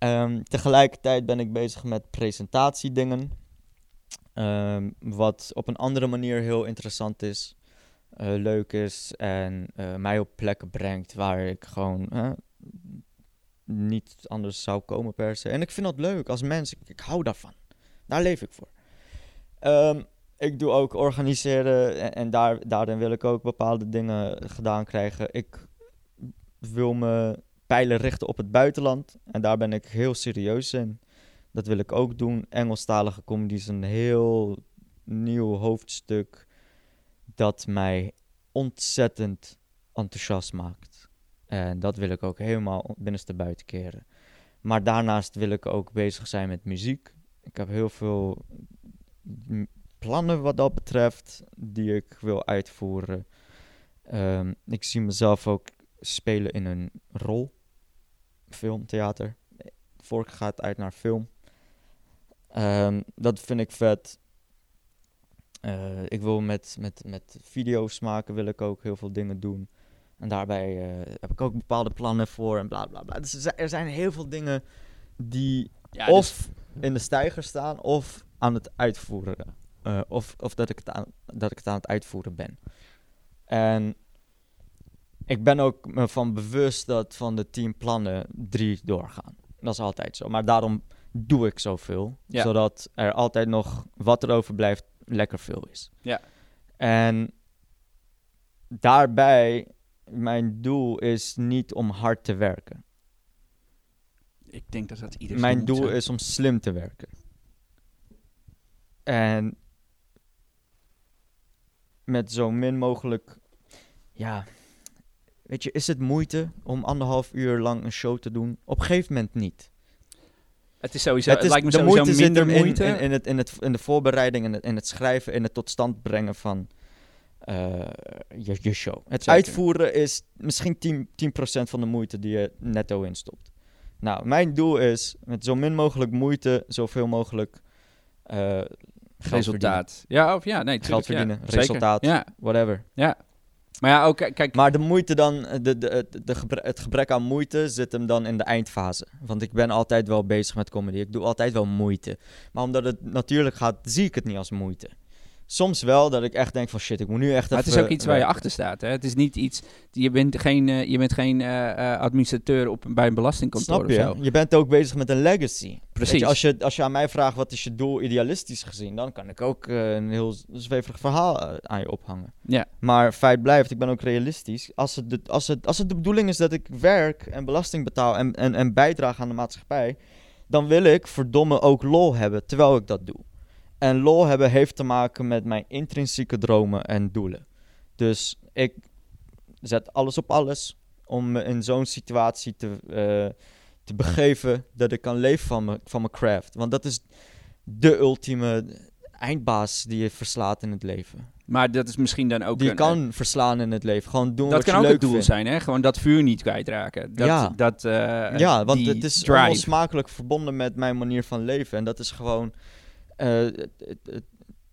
Ehm, tegelijkertijd ben ik bezig met presentatiedingen. Ehm, wat op een andere manier heel interessant is. eh, leuk is en eh, mij op plekken brengt waar ik gewoon niet anders zou komen per se. En ik vind dat leuk als mens. Ik, ik hou daarvan. Daar leef ik voor. Ehm, ik doe ook organiseren en, en daar, daarin wil ik ook bepaalde dingen gedaan krijgen. Ik wil me pijlen richten op het buitenland en daar ben ik heel serieus in. Dat wil ik ook doen. Engelstalige comedy is een heel nieuw hoofdstuk dat mij ontzettend enthousiast maakt. En dat wil ik ook helemaal binnenste buiten keren. Maar daarnaast wil ik ook bezig zijn met muziek. Ik heb heel veel plannen wat dat betreft, die ik wil uitvoeren. Ehm, ik zie mezelf ook spelen in een rol. Film, theater. Vork gaat uit naar film. Ehm, dat vind ik vet. Eh, ik wil met, met, met video's maken, wil ik ook heel veel dingen doen. En daarbij eh, heb ik ook bepaalde plannen voor en bla bla bla. Dus er zijn, er zijn heel veel dingen die Ja, dus- of in de stijger staan of aan het uitvoeren. eh, of of dat, ik het aan, dat ik het aan het uitvoeren ben. En ik ben ook me van bewust dat van de tien plannen drie doorgaan. Dat is altijd zo. Maar daarom doe ik zoveel. Ja. Zodat er altijd nog wat er overblijft lekker veel is. Ja. En daarbij, mijn doel is niet om hard te werken. ik denk dat dat ieder Mijn doel zijn. is om slim te werken. En met zo min mogelijk, ja, weet je, is het moeite om anderhalf uur lang een show te doen? Op een gegeven moment niet. Het is sowieso, het lijkt me de sowieso moeite minder in, moeite. in, in, het, in, het, in de voorbereiding, in het, in het schrijven, in het tot stand brengen van eh, je, je show. Het Zeker. uitvoeren is misschien 10%, 10 van de moeite die je netto instopt. Nou, mijn doel is met zo min mogelijk moeite zoveel mogelijk eh, verdienen. resultaat. Ja, of ja, nee, tuurlijk, Geld ja. verdienen, Zeker. resultaat. Ja, Whatever. Maar ja, ook kijk, Maar de moeite dan, de, de, het gebrek aan moeite zit hem dan in de eindfase. Want ik ben altijd wel bezig met comedy. Ik doe altijd wel moeite. Maar omdat het natuurlijk gaat, zie ik het niet als moeite. Soms wel dat ik echt denk van shit, ik moet nu echt maar het is ook iets waar je achter staat. Hè? Het is niet iets, je bent geen, eh, je bent geen eh, eh, administrateur op, bij een belastingkantoor Snap of je? zo. Je bent ook bezig met een legacy. Precies. Je, als, je, als je aan mij vraagt wat is je doel idealistisch gezien, dan kan ik ook een heel zweverig verhaal aan je ophangen. Ja. Maar feit blijft, ik ben ook realistisch. Als het de, als het, als het de bedoeling is dat ik werk en belasting betaal en, en, en bijdraag aan de maatschappij, dan wil ik verdomme ook lol hebben terwijl ik dat doe. En lol hebben heeft te maken met mijn intrinsieke dromen en doelen. Dus ik zet alles op alles om me in zo'n situatie te, eh, te begeven dat ik kan leven van mijn van mijn craft. Want dat is de ultieme eindbaas die je verslaat in het leven. Maar dat is misschien dan ook die je kan verslaan in het leven. Gewoon doen dat wat kan je ook leuk het doel vindt. zijn, hè? Gewoon dat vuur niet kwijtraken. Dat, Ja. dat, eh, Ja, want het is drive. onlosmakelijk verbonden met mijn manier van leven. En dat is gewoon eh,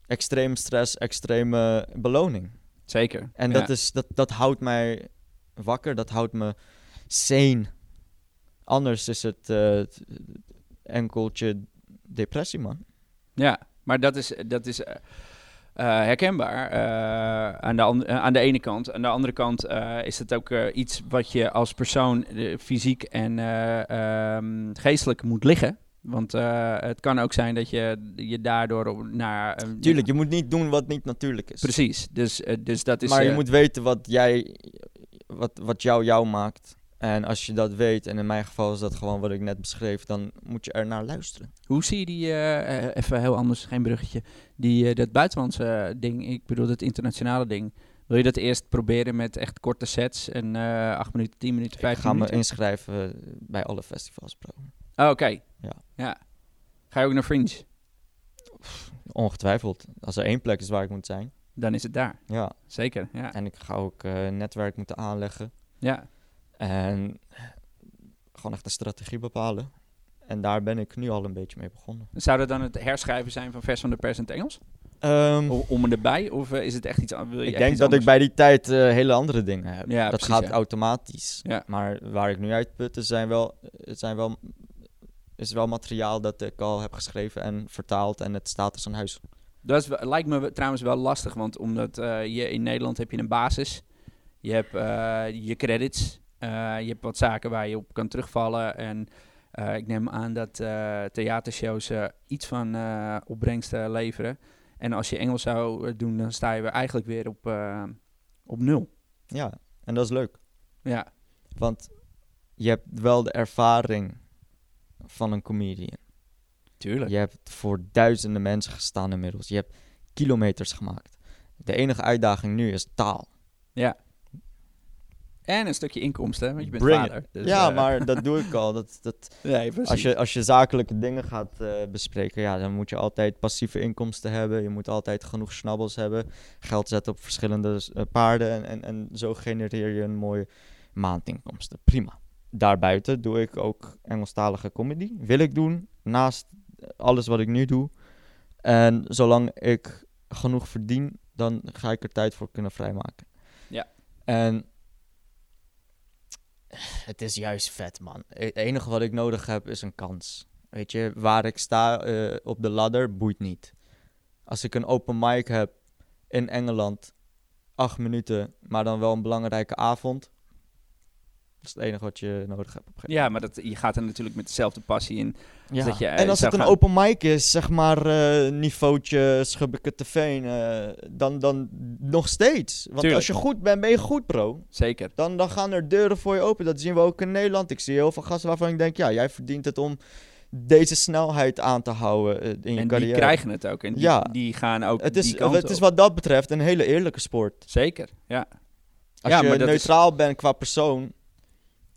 extreem stress, extreme beloning. Zeker. En ja. dat, is, dat, dat houdt mij wakker, dat houdt me sane. Anders is het eh, enkeltje depressie, man. Ja, maar dat is, dat is eh, herkenbaar aan, de an- aan de ene kant. Aan de andere kant is het ook iets wat je als persoon fysiek en eh, ehm, geestelijk moet liggen. Want eh, het kan ook zijn dat je je daardoor op- naar... een- Tuurlijk, je moet niet doen wat niet natuurlijk is. Precies, dus, eh, dus dat is... maar je moet weten wat jij, wat, wat jou jou maakt. En als je dat weet, en in mijn geval is dat gewoon wat ik net beschreef, dan moet je er naar luisteren. Hoe zie je die, even heel anders, geen bruggetje, die, dat buitenlandse ding, ik bedoel het internationale ding. Wil je dat eerst proberen met echt korte sets en 8 minuten, 10 minuten, Ik 15 ga me minuten? inschrijven bij alle festivals, bro. Oh, oké. Ja. ja. Ga je ook naar Fringe? Ongetwijfeld. Als er één plek is waar ik moet zijn. Dan is het daar. Ja. Zeker, ja. En ik ga ook eh, een netwerk moeten aanleggen. Ja, En gewoon echt een strategie bepalen. En daar ben ik nu al een beetje mee begonnen. Zou dat dan het herschrijven zijn van vers van de pers in het Engels? Ehm, O- om en erbij? Of eh, is het echt iets an- wil je ik denk dat ik bij die tijd eh, hele andere dingen heb. Ja, dat precies, gaat ja. automatisch. Ja. Maar waar ik nu uit put, is zijn wel, het zijn wel, is wel materiaal dat ik al heb geschreven en vertaald. En het staat als een huis. Dat is, lijkt me trouwens wel lastig, want omdat eh, je in Nederland heb je een basis. Je hebt eh, je credits. eh, je hebt wat zaken waar je op kan terugvallen. En ik neem aan dat theatershows iets van opbrengsten leveren. En als je Engels zou doen, dan sta je weer eigenlijk weer op, op nul. Ja, en dat is leuk. Ja, Want je hebt wel de ervaring van een comedian. tuurlijk. Je hebt voor duizenden mensen gestaan inmiddels. Je hebt kilometers gemaakt. De enige uitdaging nu is taal. Ja. En een stukje inkomsten, want je bent Bring vader. Dus, ja, eh, maar dat [LAUGHS] doe ik al. Dat, dat, Nee, precies. als, je, als je zakelijke dingen gaat eh, bespreken, ja, dan moet je altijd passieve inkomsten hebben. Je moet altijd genoeg snabbels hebben. Geld zetten op verschillende eh, paarden. En, en, en zo genereer je een mooie maandinkomsten. Prima. Daarbuiten doe ik ook Engelstalige comedy. Wil ik doen, naast alles wat ik nu doe. En zolang ik genoeg verdien, dan ga ik er tijd voor kunnen vrijmaken. Ja. En het is juist vet, man. Het enige wat ik nodig heb is een kans. Weet je, waar ik sta eh, op de ladder boeit niet. Als ik een open mic heb in Engeland, acht minuten, maar dan wel een belangrijke avond. Dat is het enige wat je nodig hebt. Op een gegeven Ja, maar dat, je gaat er natuurlijk met dezelfde passie in. ja. dat je, eh, en als het een open mic is, zeg maar uh, niveautje Schubbeke te Veen, eh, dan, dan nog steeds. Want Tuurlijk. als je goed bent, ben je goed, bro. Zeker. Dan, dan gaan er deuren voor je open. Dat zien we ook in Nederland. Ik zie heel veel gasten waarvan ik denk, ja, jij verdient het om deze snelheid aan te houden in je en die carrière. krijgen het ook. En die, Ja. die gaan ook het is, die kant het is wat dat betreft een hele eerlijke sport. Zeker, ja. Als Ja, je maar dat is- neutraal bent qua persoon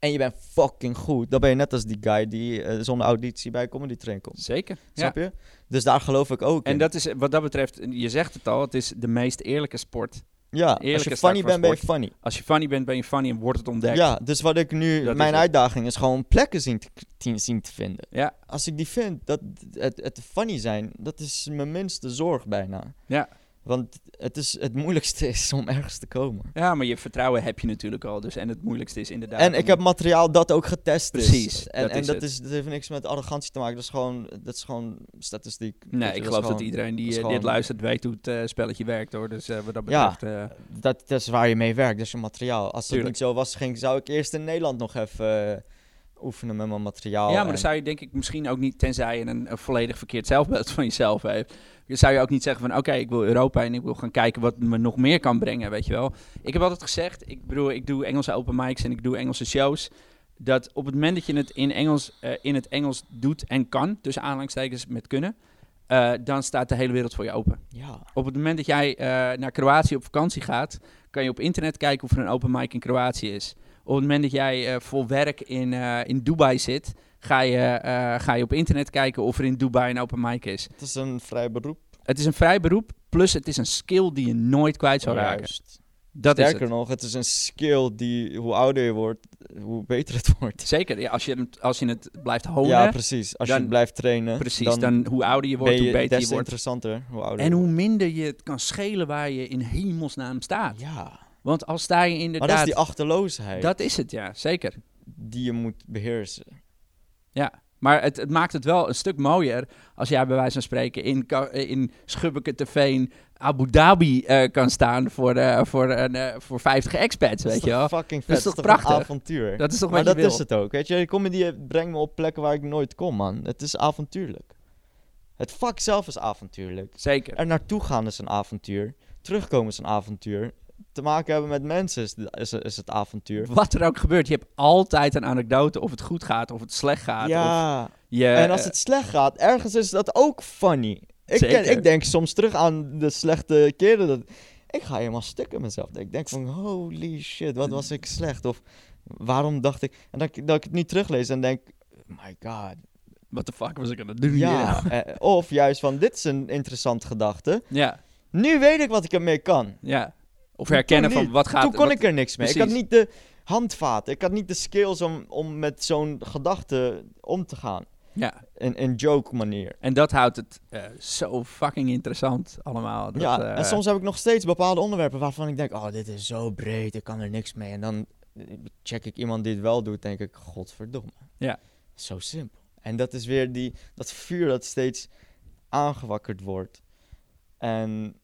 en je bent fucking goed, dan ben je net als die guy die eh, zonder auditie bij Comedy Train komt. Zeker. Ja. Snap je? Dus daar geloof ik ook En in. dat is, wat dat betreft, je zegt het al, het is de meest eerlijke sport. ja, als je funny bent, ben je funny. Als je funny bent, ben je funny en wordt het ontdekt. Ja, dus wat ik nu, Dat mijn uitdaging is gewoon plekken zien te, te- zien te vinden. Ja, Als ik die vind, dat het, het funny zijn, dat is mijn minste zorg bijna. Ja. Want het, is, het moeilijkste is om ergens te komen. ja, maar je vertrouwen heb je natuurlijk al. Dus, en het moeilijkste is inderdaad... En ik heb materiaal dat ook getest is. Precies, En dat en is dat, het. is, dat heeft niks met arrogantie te maken. Dat is gewoon, dat is gewoon statistiek. Nee, ik is geloof dat iedereen die is eh, dit luistert weet hoe het eh, spelletje werkt hoor. Dus eh, wat dat Ja. betreft... eh, Dat, dat is waar je mee werkt, dat is je materiaal. Als dat Tuurlijk. niet zo was, ging, zou ik eerst in Nederland nog even oefenen met mijn materiaal. ja, maar dan zou je denk ik misschien ook niet, tenzij je een, een volledig verkeerd zelfbeeld van jezelf heeft, dan zou je ook niet zeggen van oké, ik wil Europa en ik wil gaan kijken wat me nog meer kan brengen, weet je wel. Ik heb altijd gezegd, ik bedoel, ik doe Engelse open mics en ik doe Engelse shows, dat op het moment dat je het in, Engels, eh, in het Engels doet en kan, tussen aanhalingstekens met kunnen, eh, dan staat de hele wereld voor je open. Ja, Op het moment dat jij eh, naar Kroatië op vakantie gaat, kan je op internet kijken of er een open mic in Kroatië is. Op het moment dat jij eh, voor werk in, eh, in Dubai zit, ga je, eh, ga je op internet kijken of er in Dubai een open mic is. het is een vrij beroep. Het is een vrij beroep, plus het is een skill die je nooit kwijt zou raken. Juist. Dat is Sterker het. nog, het is een skill die, hoe ouder je wordt, hoe beter het wordt. Zeker, ja, als, je, het- als je het blijft honen, Ja, precies. Als dan- je blijft trainen, precies, dan, dan, hoe ouder je wordt, je hoe beter des je wordt. interessanter. Hoe ouder En hoe minder je het kan schelen waar je in hemelsnaam staat. Ja, Want als sta je maar inderdaad... dat is die achterloosheid dat is het, ja, zeker. die je moet beheersen. Ja, maar het, het maakt het wel een stuk mooier als jij bij wijze van spreken in, in Schubbeke te Veen Abu Dhabi eh, kan staan voor, eh, voor, een, eh, voor 50 expats, Dat weet is je wel. fucking Dat is Dat toch is toch een prachtig? avontuur. Dat is toch maar wat je dat wil. is het ook, weet je. Comedy brengt me op plekken waar ik nooit kom, man. Het is avontuurlijk. Het vak zelf is avontuurlijk. Zeker. Er naartoe gaan is een avontuur. Terugkomen is een avontuur. Te maken hebben met mensen is, is, is het avontuur. Wat er ook gebeurt, je hebt altijd een anekdote of het goed gaat of het slecht gaat. Of Ja, je, en als het slecht gaat, ergens is dat ook funny. Ik, ken- ik denk soms terug aan de slechte keren. Dat, ik ga helemaal stuk in mezelf. Ik denk van, holy shit, wat was ik slecht? Of waarom dacht ik... En dat, ik- dat ik het niet teruglees en denk, my god. What the fuck was ik aan het doen Ja, hier? eh, of juist van, dit is een interessante gedachte. Ja, Nu weet ik wat ik ermee kan. ja. Of herkennen van wat gaat... Toen kon wat- ik er niks mee. Ik had niet de handvaten. Ik had niet de skills om, om met zo'n gedachte om te gaan. Ja, In een joke manier. en dat houdt het eh, zo fucking interessant allemaal. Dat, ja, eh, en soms heb ik nog steeds bepaalde onderwerpen waarvan ik denk, oh, dit is zo breed, ik kan er niks mee. En dan check ik iemand die het wel doet, denk ik, godverdomme. Ja. Zo simpel. En dat is weer die, dat vuur dat steeds aangewakkerd wordt. En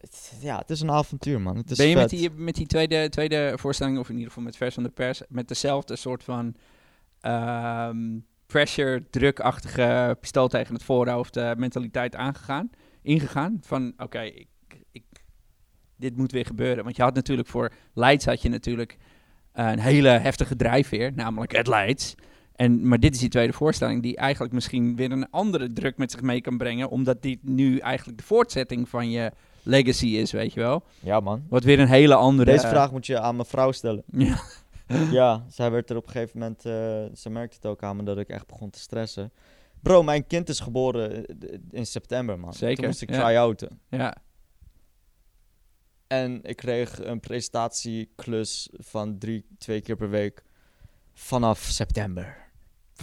het- ja, het is een avontuur, man. Het is ben je met die, met die tweede, tweede voorstelling, of in ieder geval met vers van de pers, met dezelfde soort van ehm, pressure, drukachtige pistool tegen het voorhoofd eh, mentaliteit aangegaan, ingegaan? Van oké, ik, ik, dit moet weer gebeuren. Want je had natuurlijk voor Leids had je natuurlijk een hele heftige drijfveer, namelijk het Leids. En, maar dit is die tweede voorstelling die eigenlijk misschien weer een andere druk met zich mee kan brengen, omdat dit nu eigenlijk de voortzetting van je legacy is, weet je wel. Ja, man. Wat weer een hele andere... Deze vraag moet je aan mijn vrouw stellen. [LAUGHS] Ja. ja, zij werd er op een gegeven moment, eh, ze merkte het ook aan me dat ik echt begon te stressen. Bro, mijn kind is geboren eh, in september, man. Zeker, Toen moest ik ja. try-outen. ja. En ik kreeg een presentatieklus van drie, twee keer per week vanaf september.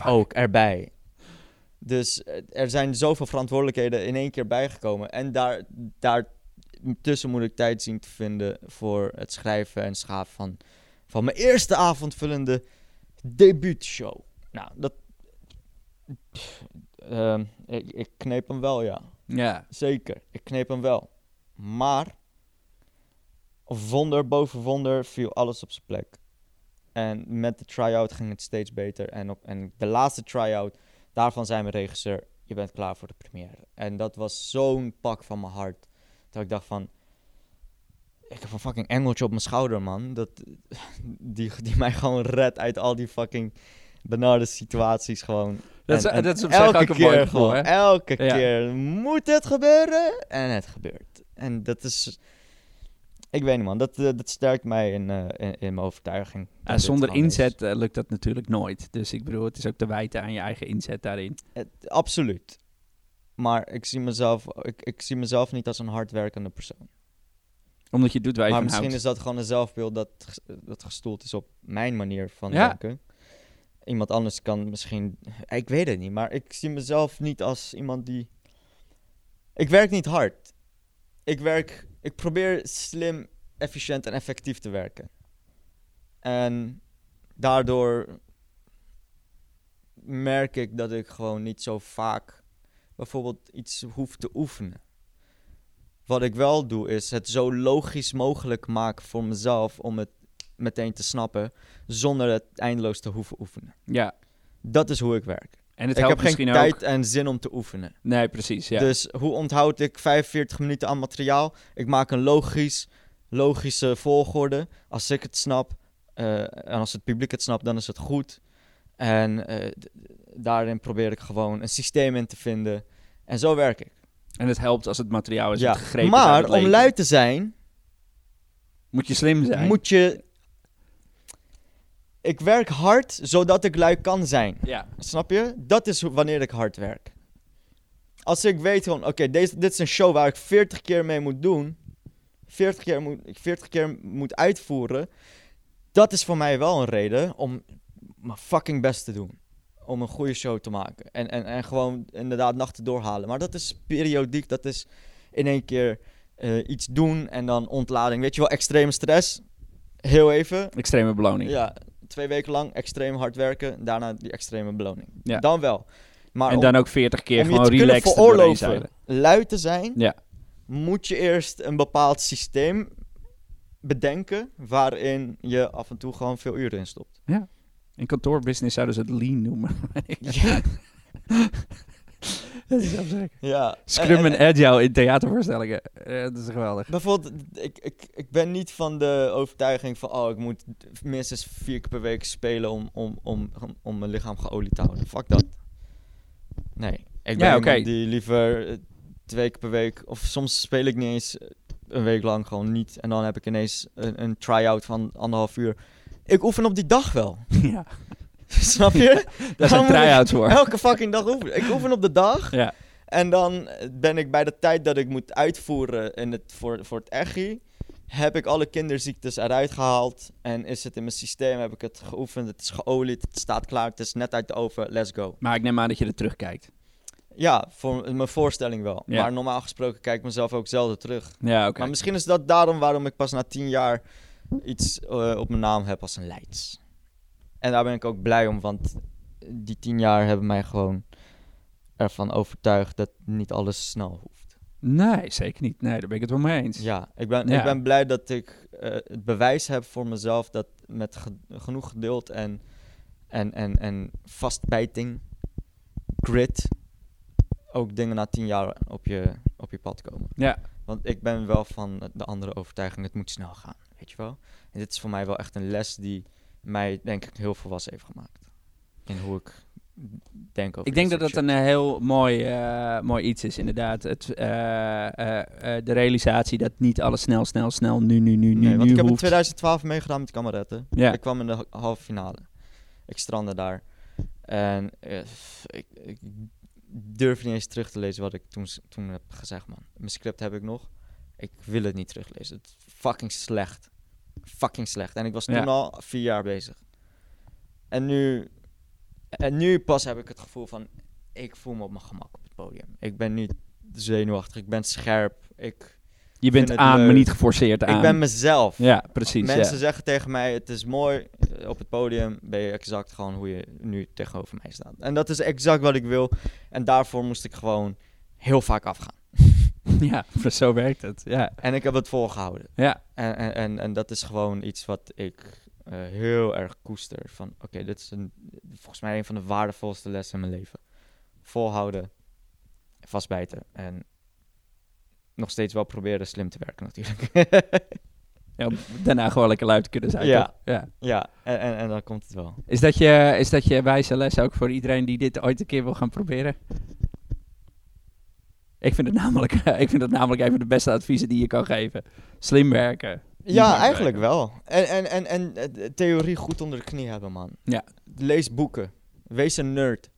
Ook erbij. Dus eh, er zijn zoveel verantwoordelijkheden in één keer bijgekomen. En daar, daartussen moet ik tijd zien te vinden voor het schrijven en schaven van, van mijn eerste avondvullende debuutshow. Nou, dat. Ehm, ik, ik kneep hem wel, ja. Ja. Zeker, ik kneep hem wel. Maar, wonder boven wonder viel alles op zijn plek. En met de try-out ging het steeds beter. En, op, en de laatste try-out, daarvan zei mijn regisseur, je bent klaar voor de première. En dat was zo'n pak van mijn hart. Dat ik dacht van, ik heb een fucking engeltje op mijn schouder, man. Dat, [LAUGHS] die, die mij gewoon redt uit al die fucking benarde situaties gewoon. Dat is, En- en dat is op elke zich ook een mooi keer gewoon, hè? elke Ja. keer moet het gebeuren en het gebeurt. En dat is, ik weet niet man, dat, eh, dat sterkt mij in, eh, in, in mijn overtuiging. zonder is. inzet eh, lukt dat natuurlijk nooit. Dus ik bedoel, het is ook te wijten aan je eigen inzet daarin. Het- absoluut. Maar ik zie, mezelf, ik, ik zie mezelf niet als een hardwerkende persoon. Omdat je doet waar je Maar van misschien houdt. is dat gewoon een zelfbeeld dat, dat gestoeld is op mijn manier van Ja. denken. Iemand anders kan misschien... Ik weet het niet, maar ik zie mezelf niet als iemand die... Ik werk niet hard. Ik werk... Ik probeer slim, efficiënt en effectief te werken. En daardoor merk ik dat ik gewoon niet zo vaak bijvoorbeeld iets hoef te oefenen. Wat ik wel doe is het zo logisch mogelijk maken voor mezelf om het meteen te snappen zonder het eindeloos te hoeven oefenen. Ja, Dat is hoe ik werk. en het ik heb geen tijd ook... en zin om te oefenen. Nee, precies, ja. Dus hoe onthoud ik 45 minuten aan materiaal? Ik maak een logisch, logische volgorde. Als ik het snap eh, en als het publiek het snapt, dan is het goed. En eh, daarin probeer ik gewoon een systeem in te vinden. En zo werk ik. En het helpt als het materiaal is ja. gegrepen Maar om lui te zijn, Moet je slim zijn. moet je... Ik werk hard zodat ik lui kan zijn. Ja, Snap je? Dat is wanneer ik hard werk. Als ik weet gewoon, oké, deze dit is een show waar ik 40 keer mee moet doen. 40 keer moet, 40 keer moet uitvoeren. Dat is voor mij wel een reden om mijn fucking best te doen. Om een goede show te maken. En, en, en gewoon inderdaad nachten doorhalen. Maar dat is periodiek. Dat is in één keer eh, iets doen en dan ontlading. Weet je wel, extreme stress. Heel even. extreme beloning. Ja, twee weken lang extreem hard werken. Daarna die extreme beloning. Ja. Dan wel. Maar en om, dan ook 40 keer gewoon te relaxed veroorloven lui te zijn, Ja. moet je eerst een bepaald systeem bedenken waarin je af en toe gewoon veel uren in stopt. In kantoorbusiness zouden ze het lean noemen. [LAUGHS] Ja. [LAUGHS] dat is absurd. Ja. Scrum en agile in theatervoorstellingen. Eh, dat is geweldig. Bijvoorbeeld, ik, ik, ik ben niet van de overtuiging van, oh, ik moet minstens vier keer per week spelen om, om, om, om, om mijn lichaam geolied te houden. Fuck dat. Nee. Ik ben Ja, die liever eh, twee keer per week, of soms speel ik niet eens eh, een week lang gewoon niet. En dan heb ik ineens een, een try-out van anderhalf uur. Ik oefen op die dag wel. [LAUGHS] ja, Snap je? [LAUGHS] daar zijn try-outs voor. Elke fucking dag oefenen. Ik oefen op de dag. Ja. En dan ben ik bij de tijd dat ik moet uitvoeren in het, voor, voor het echi, heb ik alle kinderziektes eruit gehaald. En is het in mijn systeem, heb ik het geoefend, het is geolied, het staat klaar, het is net uit de oven, let's go. Maar ik neem aan dat je er terugkijkt. Ja, voor mijn voorstelling wel. Ja. Maar normaal gesproken kijk ik mezelf ook zelden terug. Ja, oké. Maar misschien is dat daarom waarom ik pas na tien jaar iets eh, op mijn naam heb als een Leids. En daar ben ik ook blij om, want die tien jaar hebben mij gewoon ervan overtuigd dat niet alles snel hoeft. Nee, zeker niet. Nee, daar ben ik het wel mee eens. Ja, ik ben, Ja. ik ben blij dat ik eh, het bewijs heb voor mezelf dat met ge- genoeg geduld en, en, en, en vastbijting, grit, ook dingen na tien jaar op je, op je pad komen. Ja, Want ik ben wel van de andere overtuiging, het moet snel gaan, weet je wel. En dit is voor mij wel echt een les die mij, denk ik, heel volwassen heeft gemaakt. In hoe ik denk over ik denk dat dat een heel mooi, eh, mooi iets is, inderdaad. Het, eh, eh, de realisatie dat niet alles snel, snel, snel, nu, nu, nu, nu, Nee, want nu ik heb in hoeft. 2012 meegedaan met kameretten. Ja. Ik kwam in de ha- halve finale. Ik strandde daar. En ik, ik durf niet eens terug te lezen wat ik toen, toen heb gezegd, man. Mijn script heb ik nog. Ik wil het niet teruglezen. Het is fucking slecht. Fucking slecht. En ik was toen Ja. al vier jaar bezig. En nu, en nu pas heb ik het gevoel van... ik voel me op mijn gemak op het podium. Ik ben niet zenuwachtig, ik ben scherp. Ik, Je bent aan, maar leuk. niet geforceerd aan. ik ben mezelf. Ja, precies. Mensen ja. zeggen tegen mij, het is mooi, eh, op het podium ben je exact gewoon hoe je nu tegenover mij staat. En dat is exact wat ik wil. En daarvoor moest ik gewoon heel vaak afgaan. [LAUGHS] ja, zo werkt het. Ja, En ik heb het volgehouden. ja. En, en, en, en dat is gewoon iets wat ik eh, heel erg koester. Van oké, dit is een, volgens mij een van de waardevolste lessen in mijn leven. Volhouden, vastbijten en nog steeds wel proberen slim te werken natuurlijk. [LAUGHS] ja daarna gewoon lekker luid te kunnen zijn. Ja. toch? ja. ja, en, en, en dan komt het wel. Is, dat je, is dat je wijze les ook voor iedereen die dit ooit een keer wil gaan proberen? Ik vind het namelijk, [LAUGHS] ik vind het namelijk een van de beste adviezen die je kan geven. Slim werken. Ja, eigenlijk werken. wel. En, en, en, en eh, theorie goed onder de knie hebben, man. Ja. Lees boeken. Wees een nerd.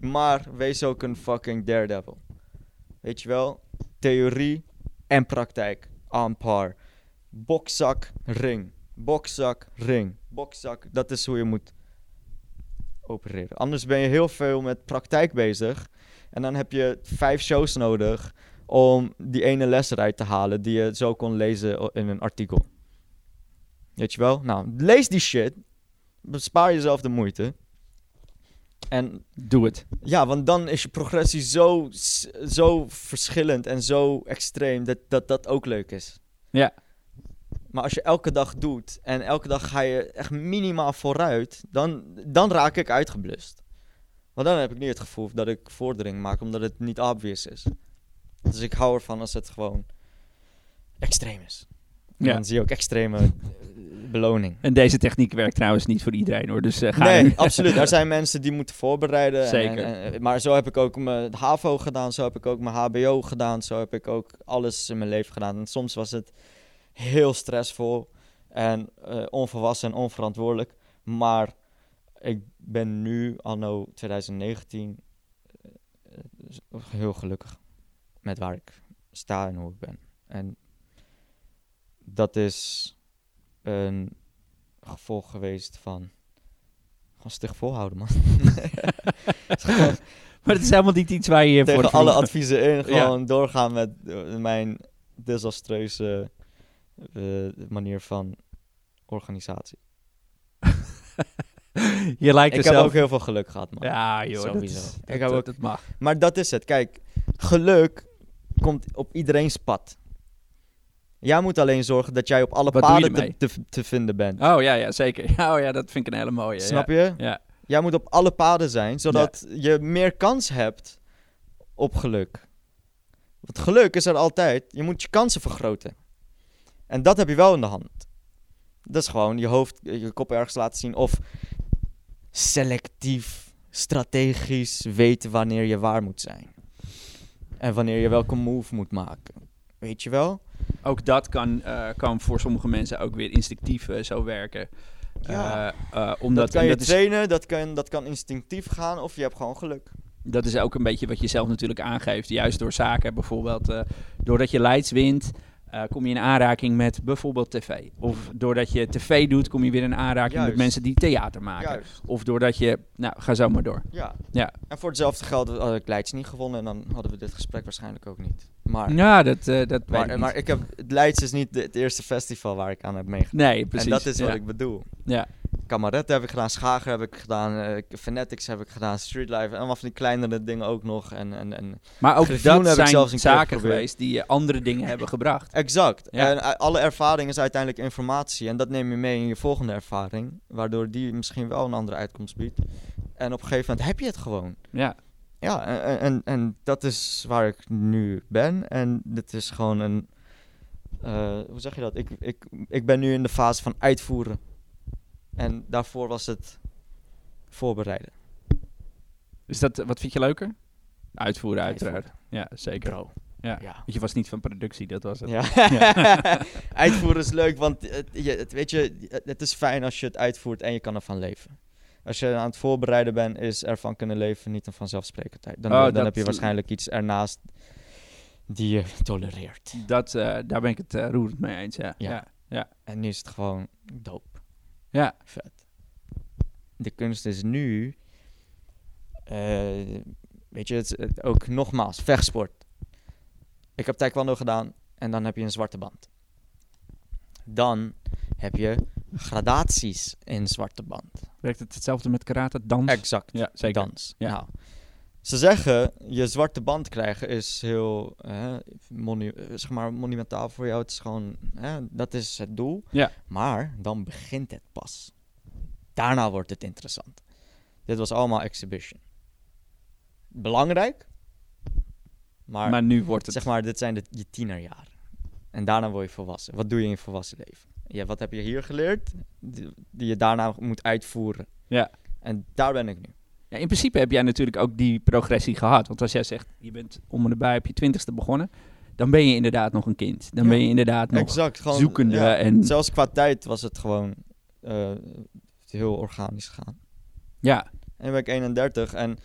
Maar wees ook een fucking daredevil. Weet je wel? Theorie en praktijk. On par. Bokzak, ring. Bokzak, ring. Bokzak, dat is hoe je moet opereren. Anders ben je heel veel met praktijk bezig. En dan heb je vijf shows nodig om die ene les eruit te halen die je zo kon lezen in een artikel. Weet je wel? Nou, lees die shit. Bespaar jezelf de moeite. En Doe het. ja, want dan is je progressie zo, zo verschillend en zo extreem dat, dat dat ook leuk is. Ja. Maar als je elke dag doet en elke dag ga je echt minimaal vooruit, dan, dan raak ik uitgeblust. Want dan heb ik niet het gevoel dat ik vordering maak, omdat het niet obvious is. Dus ik hou ervan als het gewoon extreem is. Ja. Dan zie je ook extreme eh, beloning. En deze techniek werkt trouwens niet voor iedereen hoor. Dus eh, ga nee, [LAUGHS] absoluut. Er zijn [LAUGHS] mensen die moeten voorbereiden. en- Zeker. en- en- maar zo heb ik ook mijn HAVO gedaan, zo heb ik ook mijn HBO gedaan, zo heb ik ook alles in mijn leven gedaan. En soms was het heel stressvol en eh, onvolwassen en onverantwoordelijk. Maar ik ben nu, anno 2019, eh, heel gelukkig met waar ik sta en hoe ik ben. En dat is een gevolg geweest van gewoon stug volhouden, man. [LAUGHS] Maar het is helemaal niet iets waar je je voor tegen het alle adviezen in Ja. gewoon doorgaan met eh, mijn desastreuze eh, manier van organisatie. [LAUGHS] [LAUGHS] Je lijkt Ik er heb zelf... ook heel veel geluk gehad, man. Ja joh, Sowieso. is, Ik dat, heb ook- dat mag. Maar dat is het. Kijk, geluk komt op iedereen's pad. Jij moet alleen zorgen dat jij op alle Wat paden te, te, te vinden bent. Oh ja, ja, zeker. [LAUGHS] Oh ja, dat vind ik een hele mooie. Snap ja. je? Ja. Jij moet op alle paden zijn, zodat je meer kans hebt op geluk. Want geluk is er altijd. Je moet je kansen vergroten. En dat heb je wel in de hand. Dat is gewoon je hoofd, je kop ergens laten zien. Of selectief, strategisch weten wanneer je waar moet zijn. En wanneer je welke move moet maken. Weet je wel? Ook dat kan, eh, kan voor sommige mensen ook weer instinctief eh, zo werken. Ja. Eh, omdat, dat kan je dat, is, trainen, dat kan, dat kan instinctief gaan. Of je hebt gewoon geluk. dat is ook een beetje wat je zelf natuurlijk aangeeft. Juist door zaken, bijvoorbeeld doordat je Leids wint, eh, kom je in aanraking met bijvoorbeeld tv. Of doordat je tv doet, kom je weer in aanraking met mensen die theater maken. Juist. Of doordat je, nou, ga zo maar door. Ja. Ja. En voor hetzelfde geld had ik Leids niet gewonnen en dan hadden we dit gesprek waarschijnlijk ook niet. Maar, Ja, dat, eh, dat weet ik maar, maar ik heb, Leids is niet de- het eerste festival waar ik aan heb meegedaan. Nee, precies. En dat is wat ja. ik bedoel. Ja. Kamaret heb ik gedaan, Schager heb ik gedaan, eh Fanatics heb ik gedaan, Streetlife en allemaal van die kleinere dingen ook nog. En, en, en Maar ook Griffioen dat heb ik zijn zelfs een zaken geweest die je andere dingen hebben gebracht. Exact. Ja. En eh, alle ervaring is uiteindelijk informatie. En dat neem je mee in je volgende ervaring. Waardoor die misschien wel een andere uitkomst biedt. En op een gegeven moment heb je het gewoon. Ja. Ja, en, en- en, en dat is waar ik nu ben. En dit is gewoon een. eh, hoe zeg je dat? Ik, ik, ik ben nu in de fase van uitvoeren. En daarvoor was het voorbereiden. Dus dat, wat vind je leuker? Uitvoeren, uiteraard. Uitvoeren. Ja, zeker. Bro. Ja. Je was niet van productie, dat was het. Ja. Ja. [LAUGHS] [LAUGHS] uitvoeren is leuk, want het, weet je, het, is fijn als je het uitvoert en je kan ervan leven. Als je aan het voorbereiden bent, is ervan kunnen leven niet een vanzelfsprekendheid. Dan, Oh, dan dat- heb je waarschijnlijk iets ernaast die je tolereert. Dat, eh, daar ben ik het eh, roerend mee eens, ja. Ja. Ja. Ja. En nu is het gewoon dope. Ja. Vet. De kunst is nu, eh, Weet je, het, het- ook nogmaals, vechtsport. Ik heb taekwondo gedaan en dan heb je een zwarte band. Dan heb je gradaties in zwarte band. Werkt het hetzelfde met karate? Dans? Exact. Ja, zeker. Dans. Ja. Nou, ze zeggen, je zwarte band krijgen is heel eh, monu- zeg maar, monumentaal voor jou. Het is gewoon, eh, dat is het doel. Ja. Maar dan begint het pas. Daarna wordt het interessant. Dit was allemaal exhibition. Belangrijk, maar, Maar nu wordt het... zeg maar, dit zijn de, je tienerjaren. En daarna word je volwassen. Wat doe je in je volwassen leven? Ja, wat heb je hier geleerd? Die, die je daarna moet uitvoeren. Ja. En daar ben ik nu. Ja, in principe heb jij natuurlijk ook die progressie gehad. Want als jij zegt, je bent om en nabij op je twintigste begonnen, dan ben je inderdaad nog een kind. Dan Ja, ben je inderdaad nog exact, gewoon, zoekende ja, en Zelfs qua tijd was het gewoon eh, heel organisch gegaan. ja, En nu ben ik 31 en op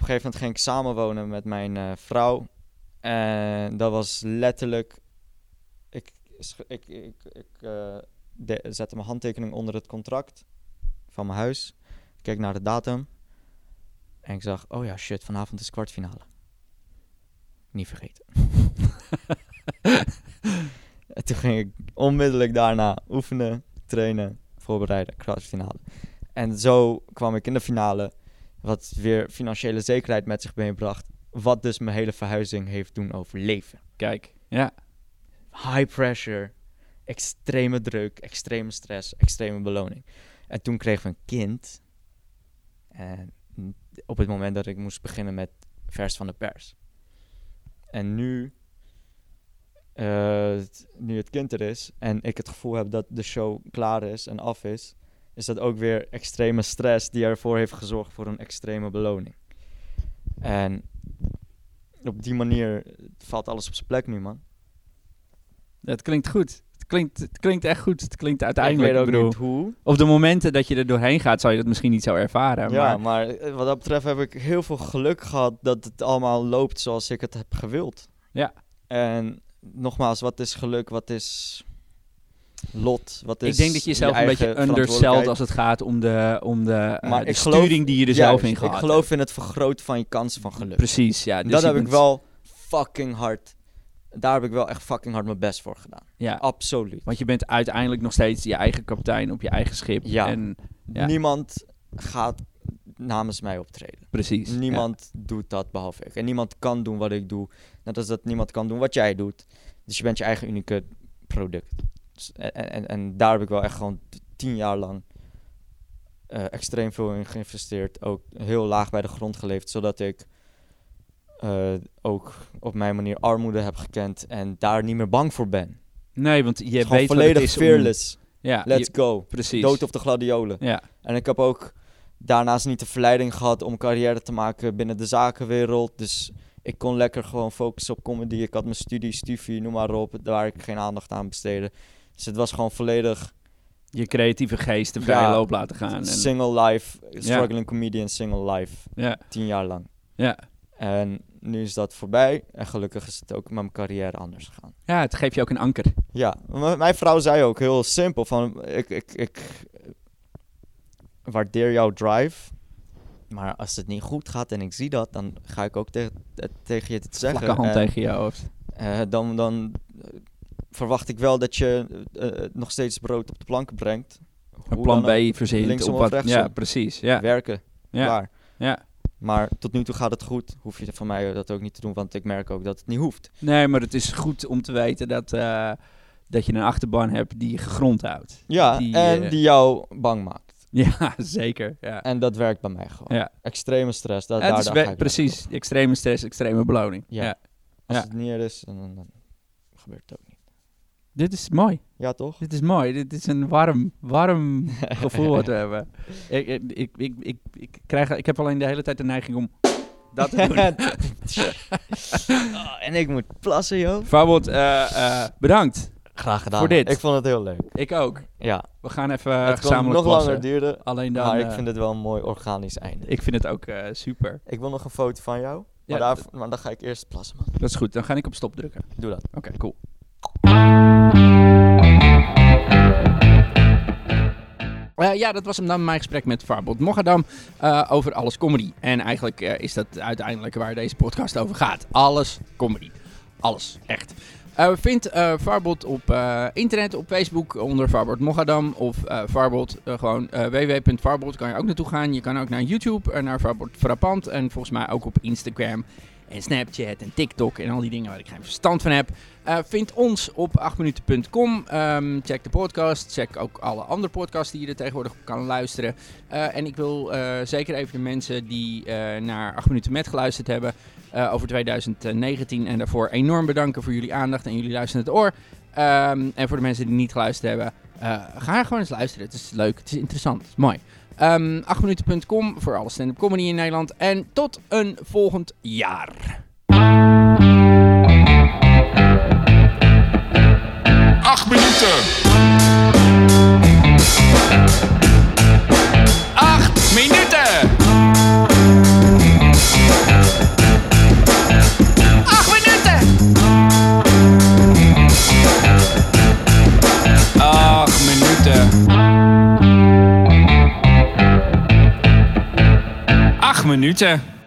een gegeven moment ging ik samenwonen met mijn eh, vrouw. En dat was letterlijk... Ik, ik, ik, ik eh, de- zette mijn handtekening onder het contract van mijn huis. Ik keek naar de datum. En ik zag, oh ja, shit, vanavond is kwartfinale. Niet vergeten. [LAUGHS] en toen ging ik onmiddellijk daarna oefenen, trainen, voorbereiden, kwartfinale. En zo kwam ik in de finale, wat weer financiële zekerheid met zich meebracht. Wat dus mijn hele verhuizing heeft doen overleven. kijk, ja. High pressure, extreme druk, extreme stress, extreme beloning. En toen kregen we een kind. En op het moment dat ik moest beginnen met vers van de pers. En nu, eh, nu het kind er is en ik het gevoel heb dat de show klaar is en af is, is dat ook weer extreme stress die ervoor heeft gezorgd voor een extreme beloning. En op die manier valt alles op zijn plek nu, man. Het klinkt goed. Klinkt, het klinkt echt goed. Het klinkt ik uiteindelijk, weet ook bedoel, niet hoe. op de momenten dat je er doorheen gaat, zal je dat misschien niet zo ervaren. Ja, maar maar eh, wat dat betreft heb ik heel veel geluk gehad dat het allemaal loopt zoals ik het heb gewild. Ja. En nogmaals, wat is geluk? Wat is lot? Wat is ik denk dat je jezelf een beetje underselt als het gaat om de, om de, eh, Maar de geloof- sturing die je er zelf in gehad Ik geloof in het vergroten van je kansen van geluk. Precies, ja. dus dat heb ik wel fucking hard. Daar heb ik wel echt fucking hard mijn best voor gedaan. Ja, Absoluut. want je bent uiteindelijk nog steeds je eigen kapitein op je eigen schip. Ja. En, ja. Niemand gaat namens mij optreden. precies. ja. Niemand doet dat behalve ik. En niemand kan doen wat ik doe. Net als dat niemand kan doen wat jij doet. Dus je bent je eigen unieke product. Dus- en, en, en daar heb ik wel echt gewoon tien jaar lang eh, extreem veel in geïnvesteerd. Ook heel laag bij de grond geleefd. Zodat ik eh, ook op mijn manier armoede heb gekend. En daar niet meer bang voor ben. Nee, want je weet volledig het is om- fearless. Ja, Let's je- go. precies. Dood of de gladiolen. Ja, En ik heb ook daarnaast niet de verleiding gehad om carrière te maken binnen de zakenwereld. Dus ik kon lekker gewoon focussen op comedy. Ik had mijn studie, stufie, noem maar op, waar ik geen aandacht aan besteedde. Dus het was gewoon volledig je creatieve geest de vrije Ja, loop laten gaan. En, single life, struggling comedian, single life. ja, Tien jaar lang. ja. En nu is dat voorbij. En gelukkig is het ook met mijn carrière anders gegaan. ja, het geeft je ook een anker. Ja, mijn vrouw zei ook heel simpel van ik, ik, ik waardeer jouw drive, maar als het niet goed gaat en ik zie dat, dan ga ik ook tegen, eh, tegen je te zeggen. Vlakke hand En, tegen je hoofd. eh, dan dan eh, verwacht ik wel dat je eh, eh, nog steeds brood op de planken brengt. Een plan dan ook. B verzint. linksom op of wat, rechtsom. ja, precies. Ja, Werken, ja, klaar. ja. Maar tot nu toe gaat het goed. Hoef je van mij dat ook niet te doen, want ik merk ook dat het niet hoeft. Nee, maar het is goed om te weten dat, eh, dat je een achterban hebt die je gegrond houdt. Ja, Die, en eh, die jou bang maakt. [LAUGHS] Ja, zeker. Ja. En dat werkt bij mij gewoon. Ja. Extreme stress, dat, daar, ga ik precies. Extreme stress, extreme beloning. Ja. Ja. Als het niet er is, dan, dan, dan gebeurt het ook niet. Dit is mooi. Ja, toch? Dit is mooi. Dit is een warm, warm [LAUGHS] gevoel wat we hebben. Ik, ik, ik, ik, ik, krijg, ik heb alleen de hele tijd de neiging om dat te doen. [LAUGHS] Oh, en ik moet plassen, joh. Fabot, eh, eh, bedankt. Graag gedaan. Voor dit. Ik vond het heel leuk. Ik ook. Ja, We gaan even het kon gezamenlijk nog plassen. langer duren, Alleen dan, maar ik eh, vind het wel een mooi organisch einde. ik vind het ook eh, super. Ik wil nog een foto van jou, maar, Ja, daar, maar dan ga ik eerst plassen, man. Dat is goed. Dan ga ik op stop drukken. Doe dat. Oké, cool. Ja, dat was hem dan mijn gesprek met Farbot Mogadam over alles comedy. En eigenlijk is dat uiteindelijk waar deze podcast over gaat. Alles comedy. Alles, echt. Vind Farbot op internet, op Facebook onder Farbot Mogadam of Farbot, gewoon www.farbot kan je ook naartoe gaan. Je kan ook naar YouTube, naar Farbot Frappant en volgens mij ook op Instagram en Snapchat en TikTok en al die dingen waar ik geen verstand van heb. Vind ons op 8minuten.com. Um, ehm, check de podcast. Check ook alle andere podcasts die je er tegenwoordig kan luisteren. en ik wil zeker even de mensen die naar 8 minuten met geluisterd hebben. Over 2019 en daarvoor enorm bedanken voor jullie aandacht en jullie luisteren het oor. Um, en voor de mensen die niet geluisterd hebben, ga gewoon eens luisteren. Het is leuk, het is interessant, mooi. Um, ehm, 8minuten.com voor alle stand-up comedy in Nederland. En tot een volgend jaar. 8 minuten. 8 minuten. minuten.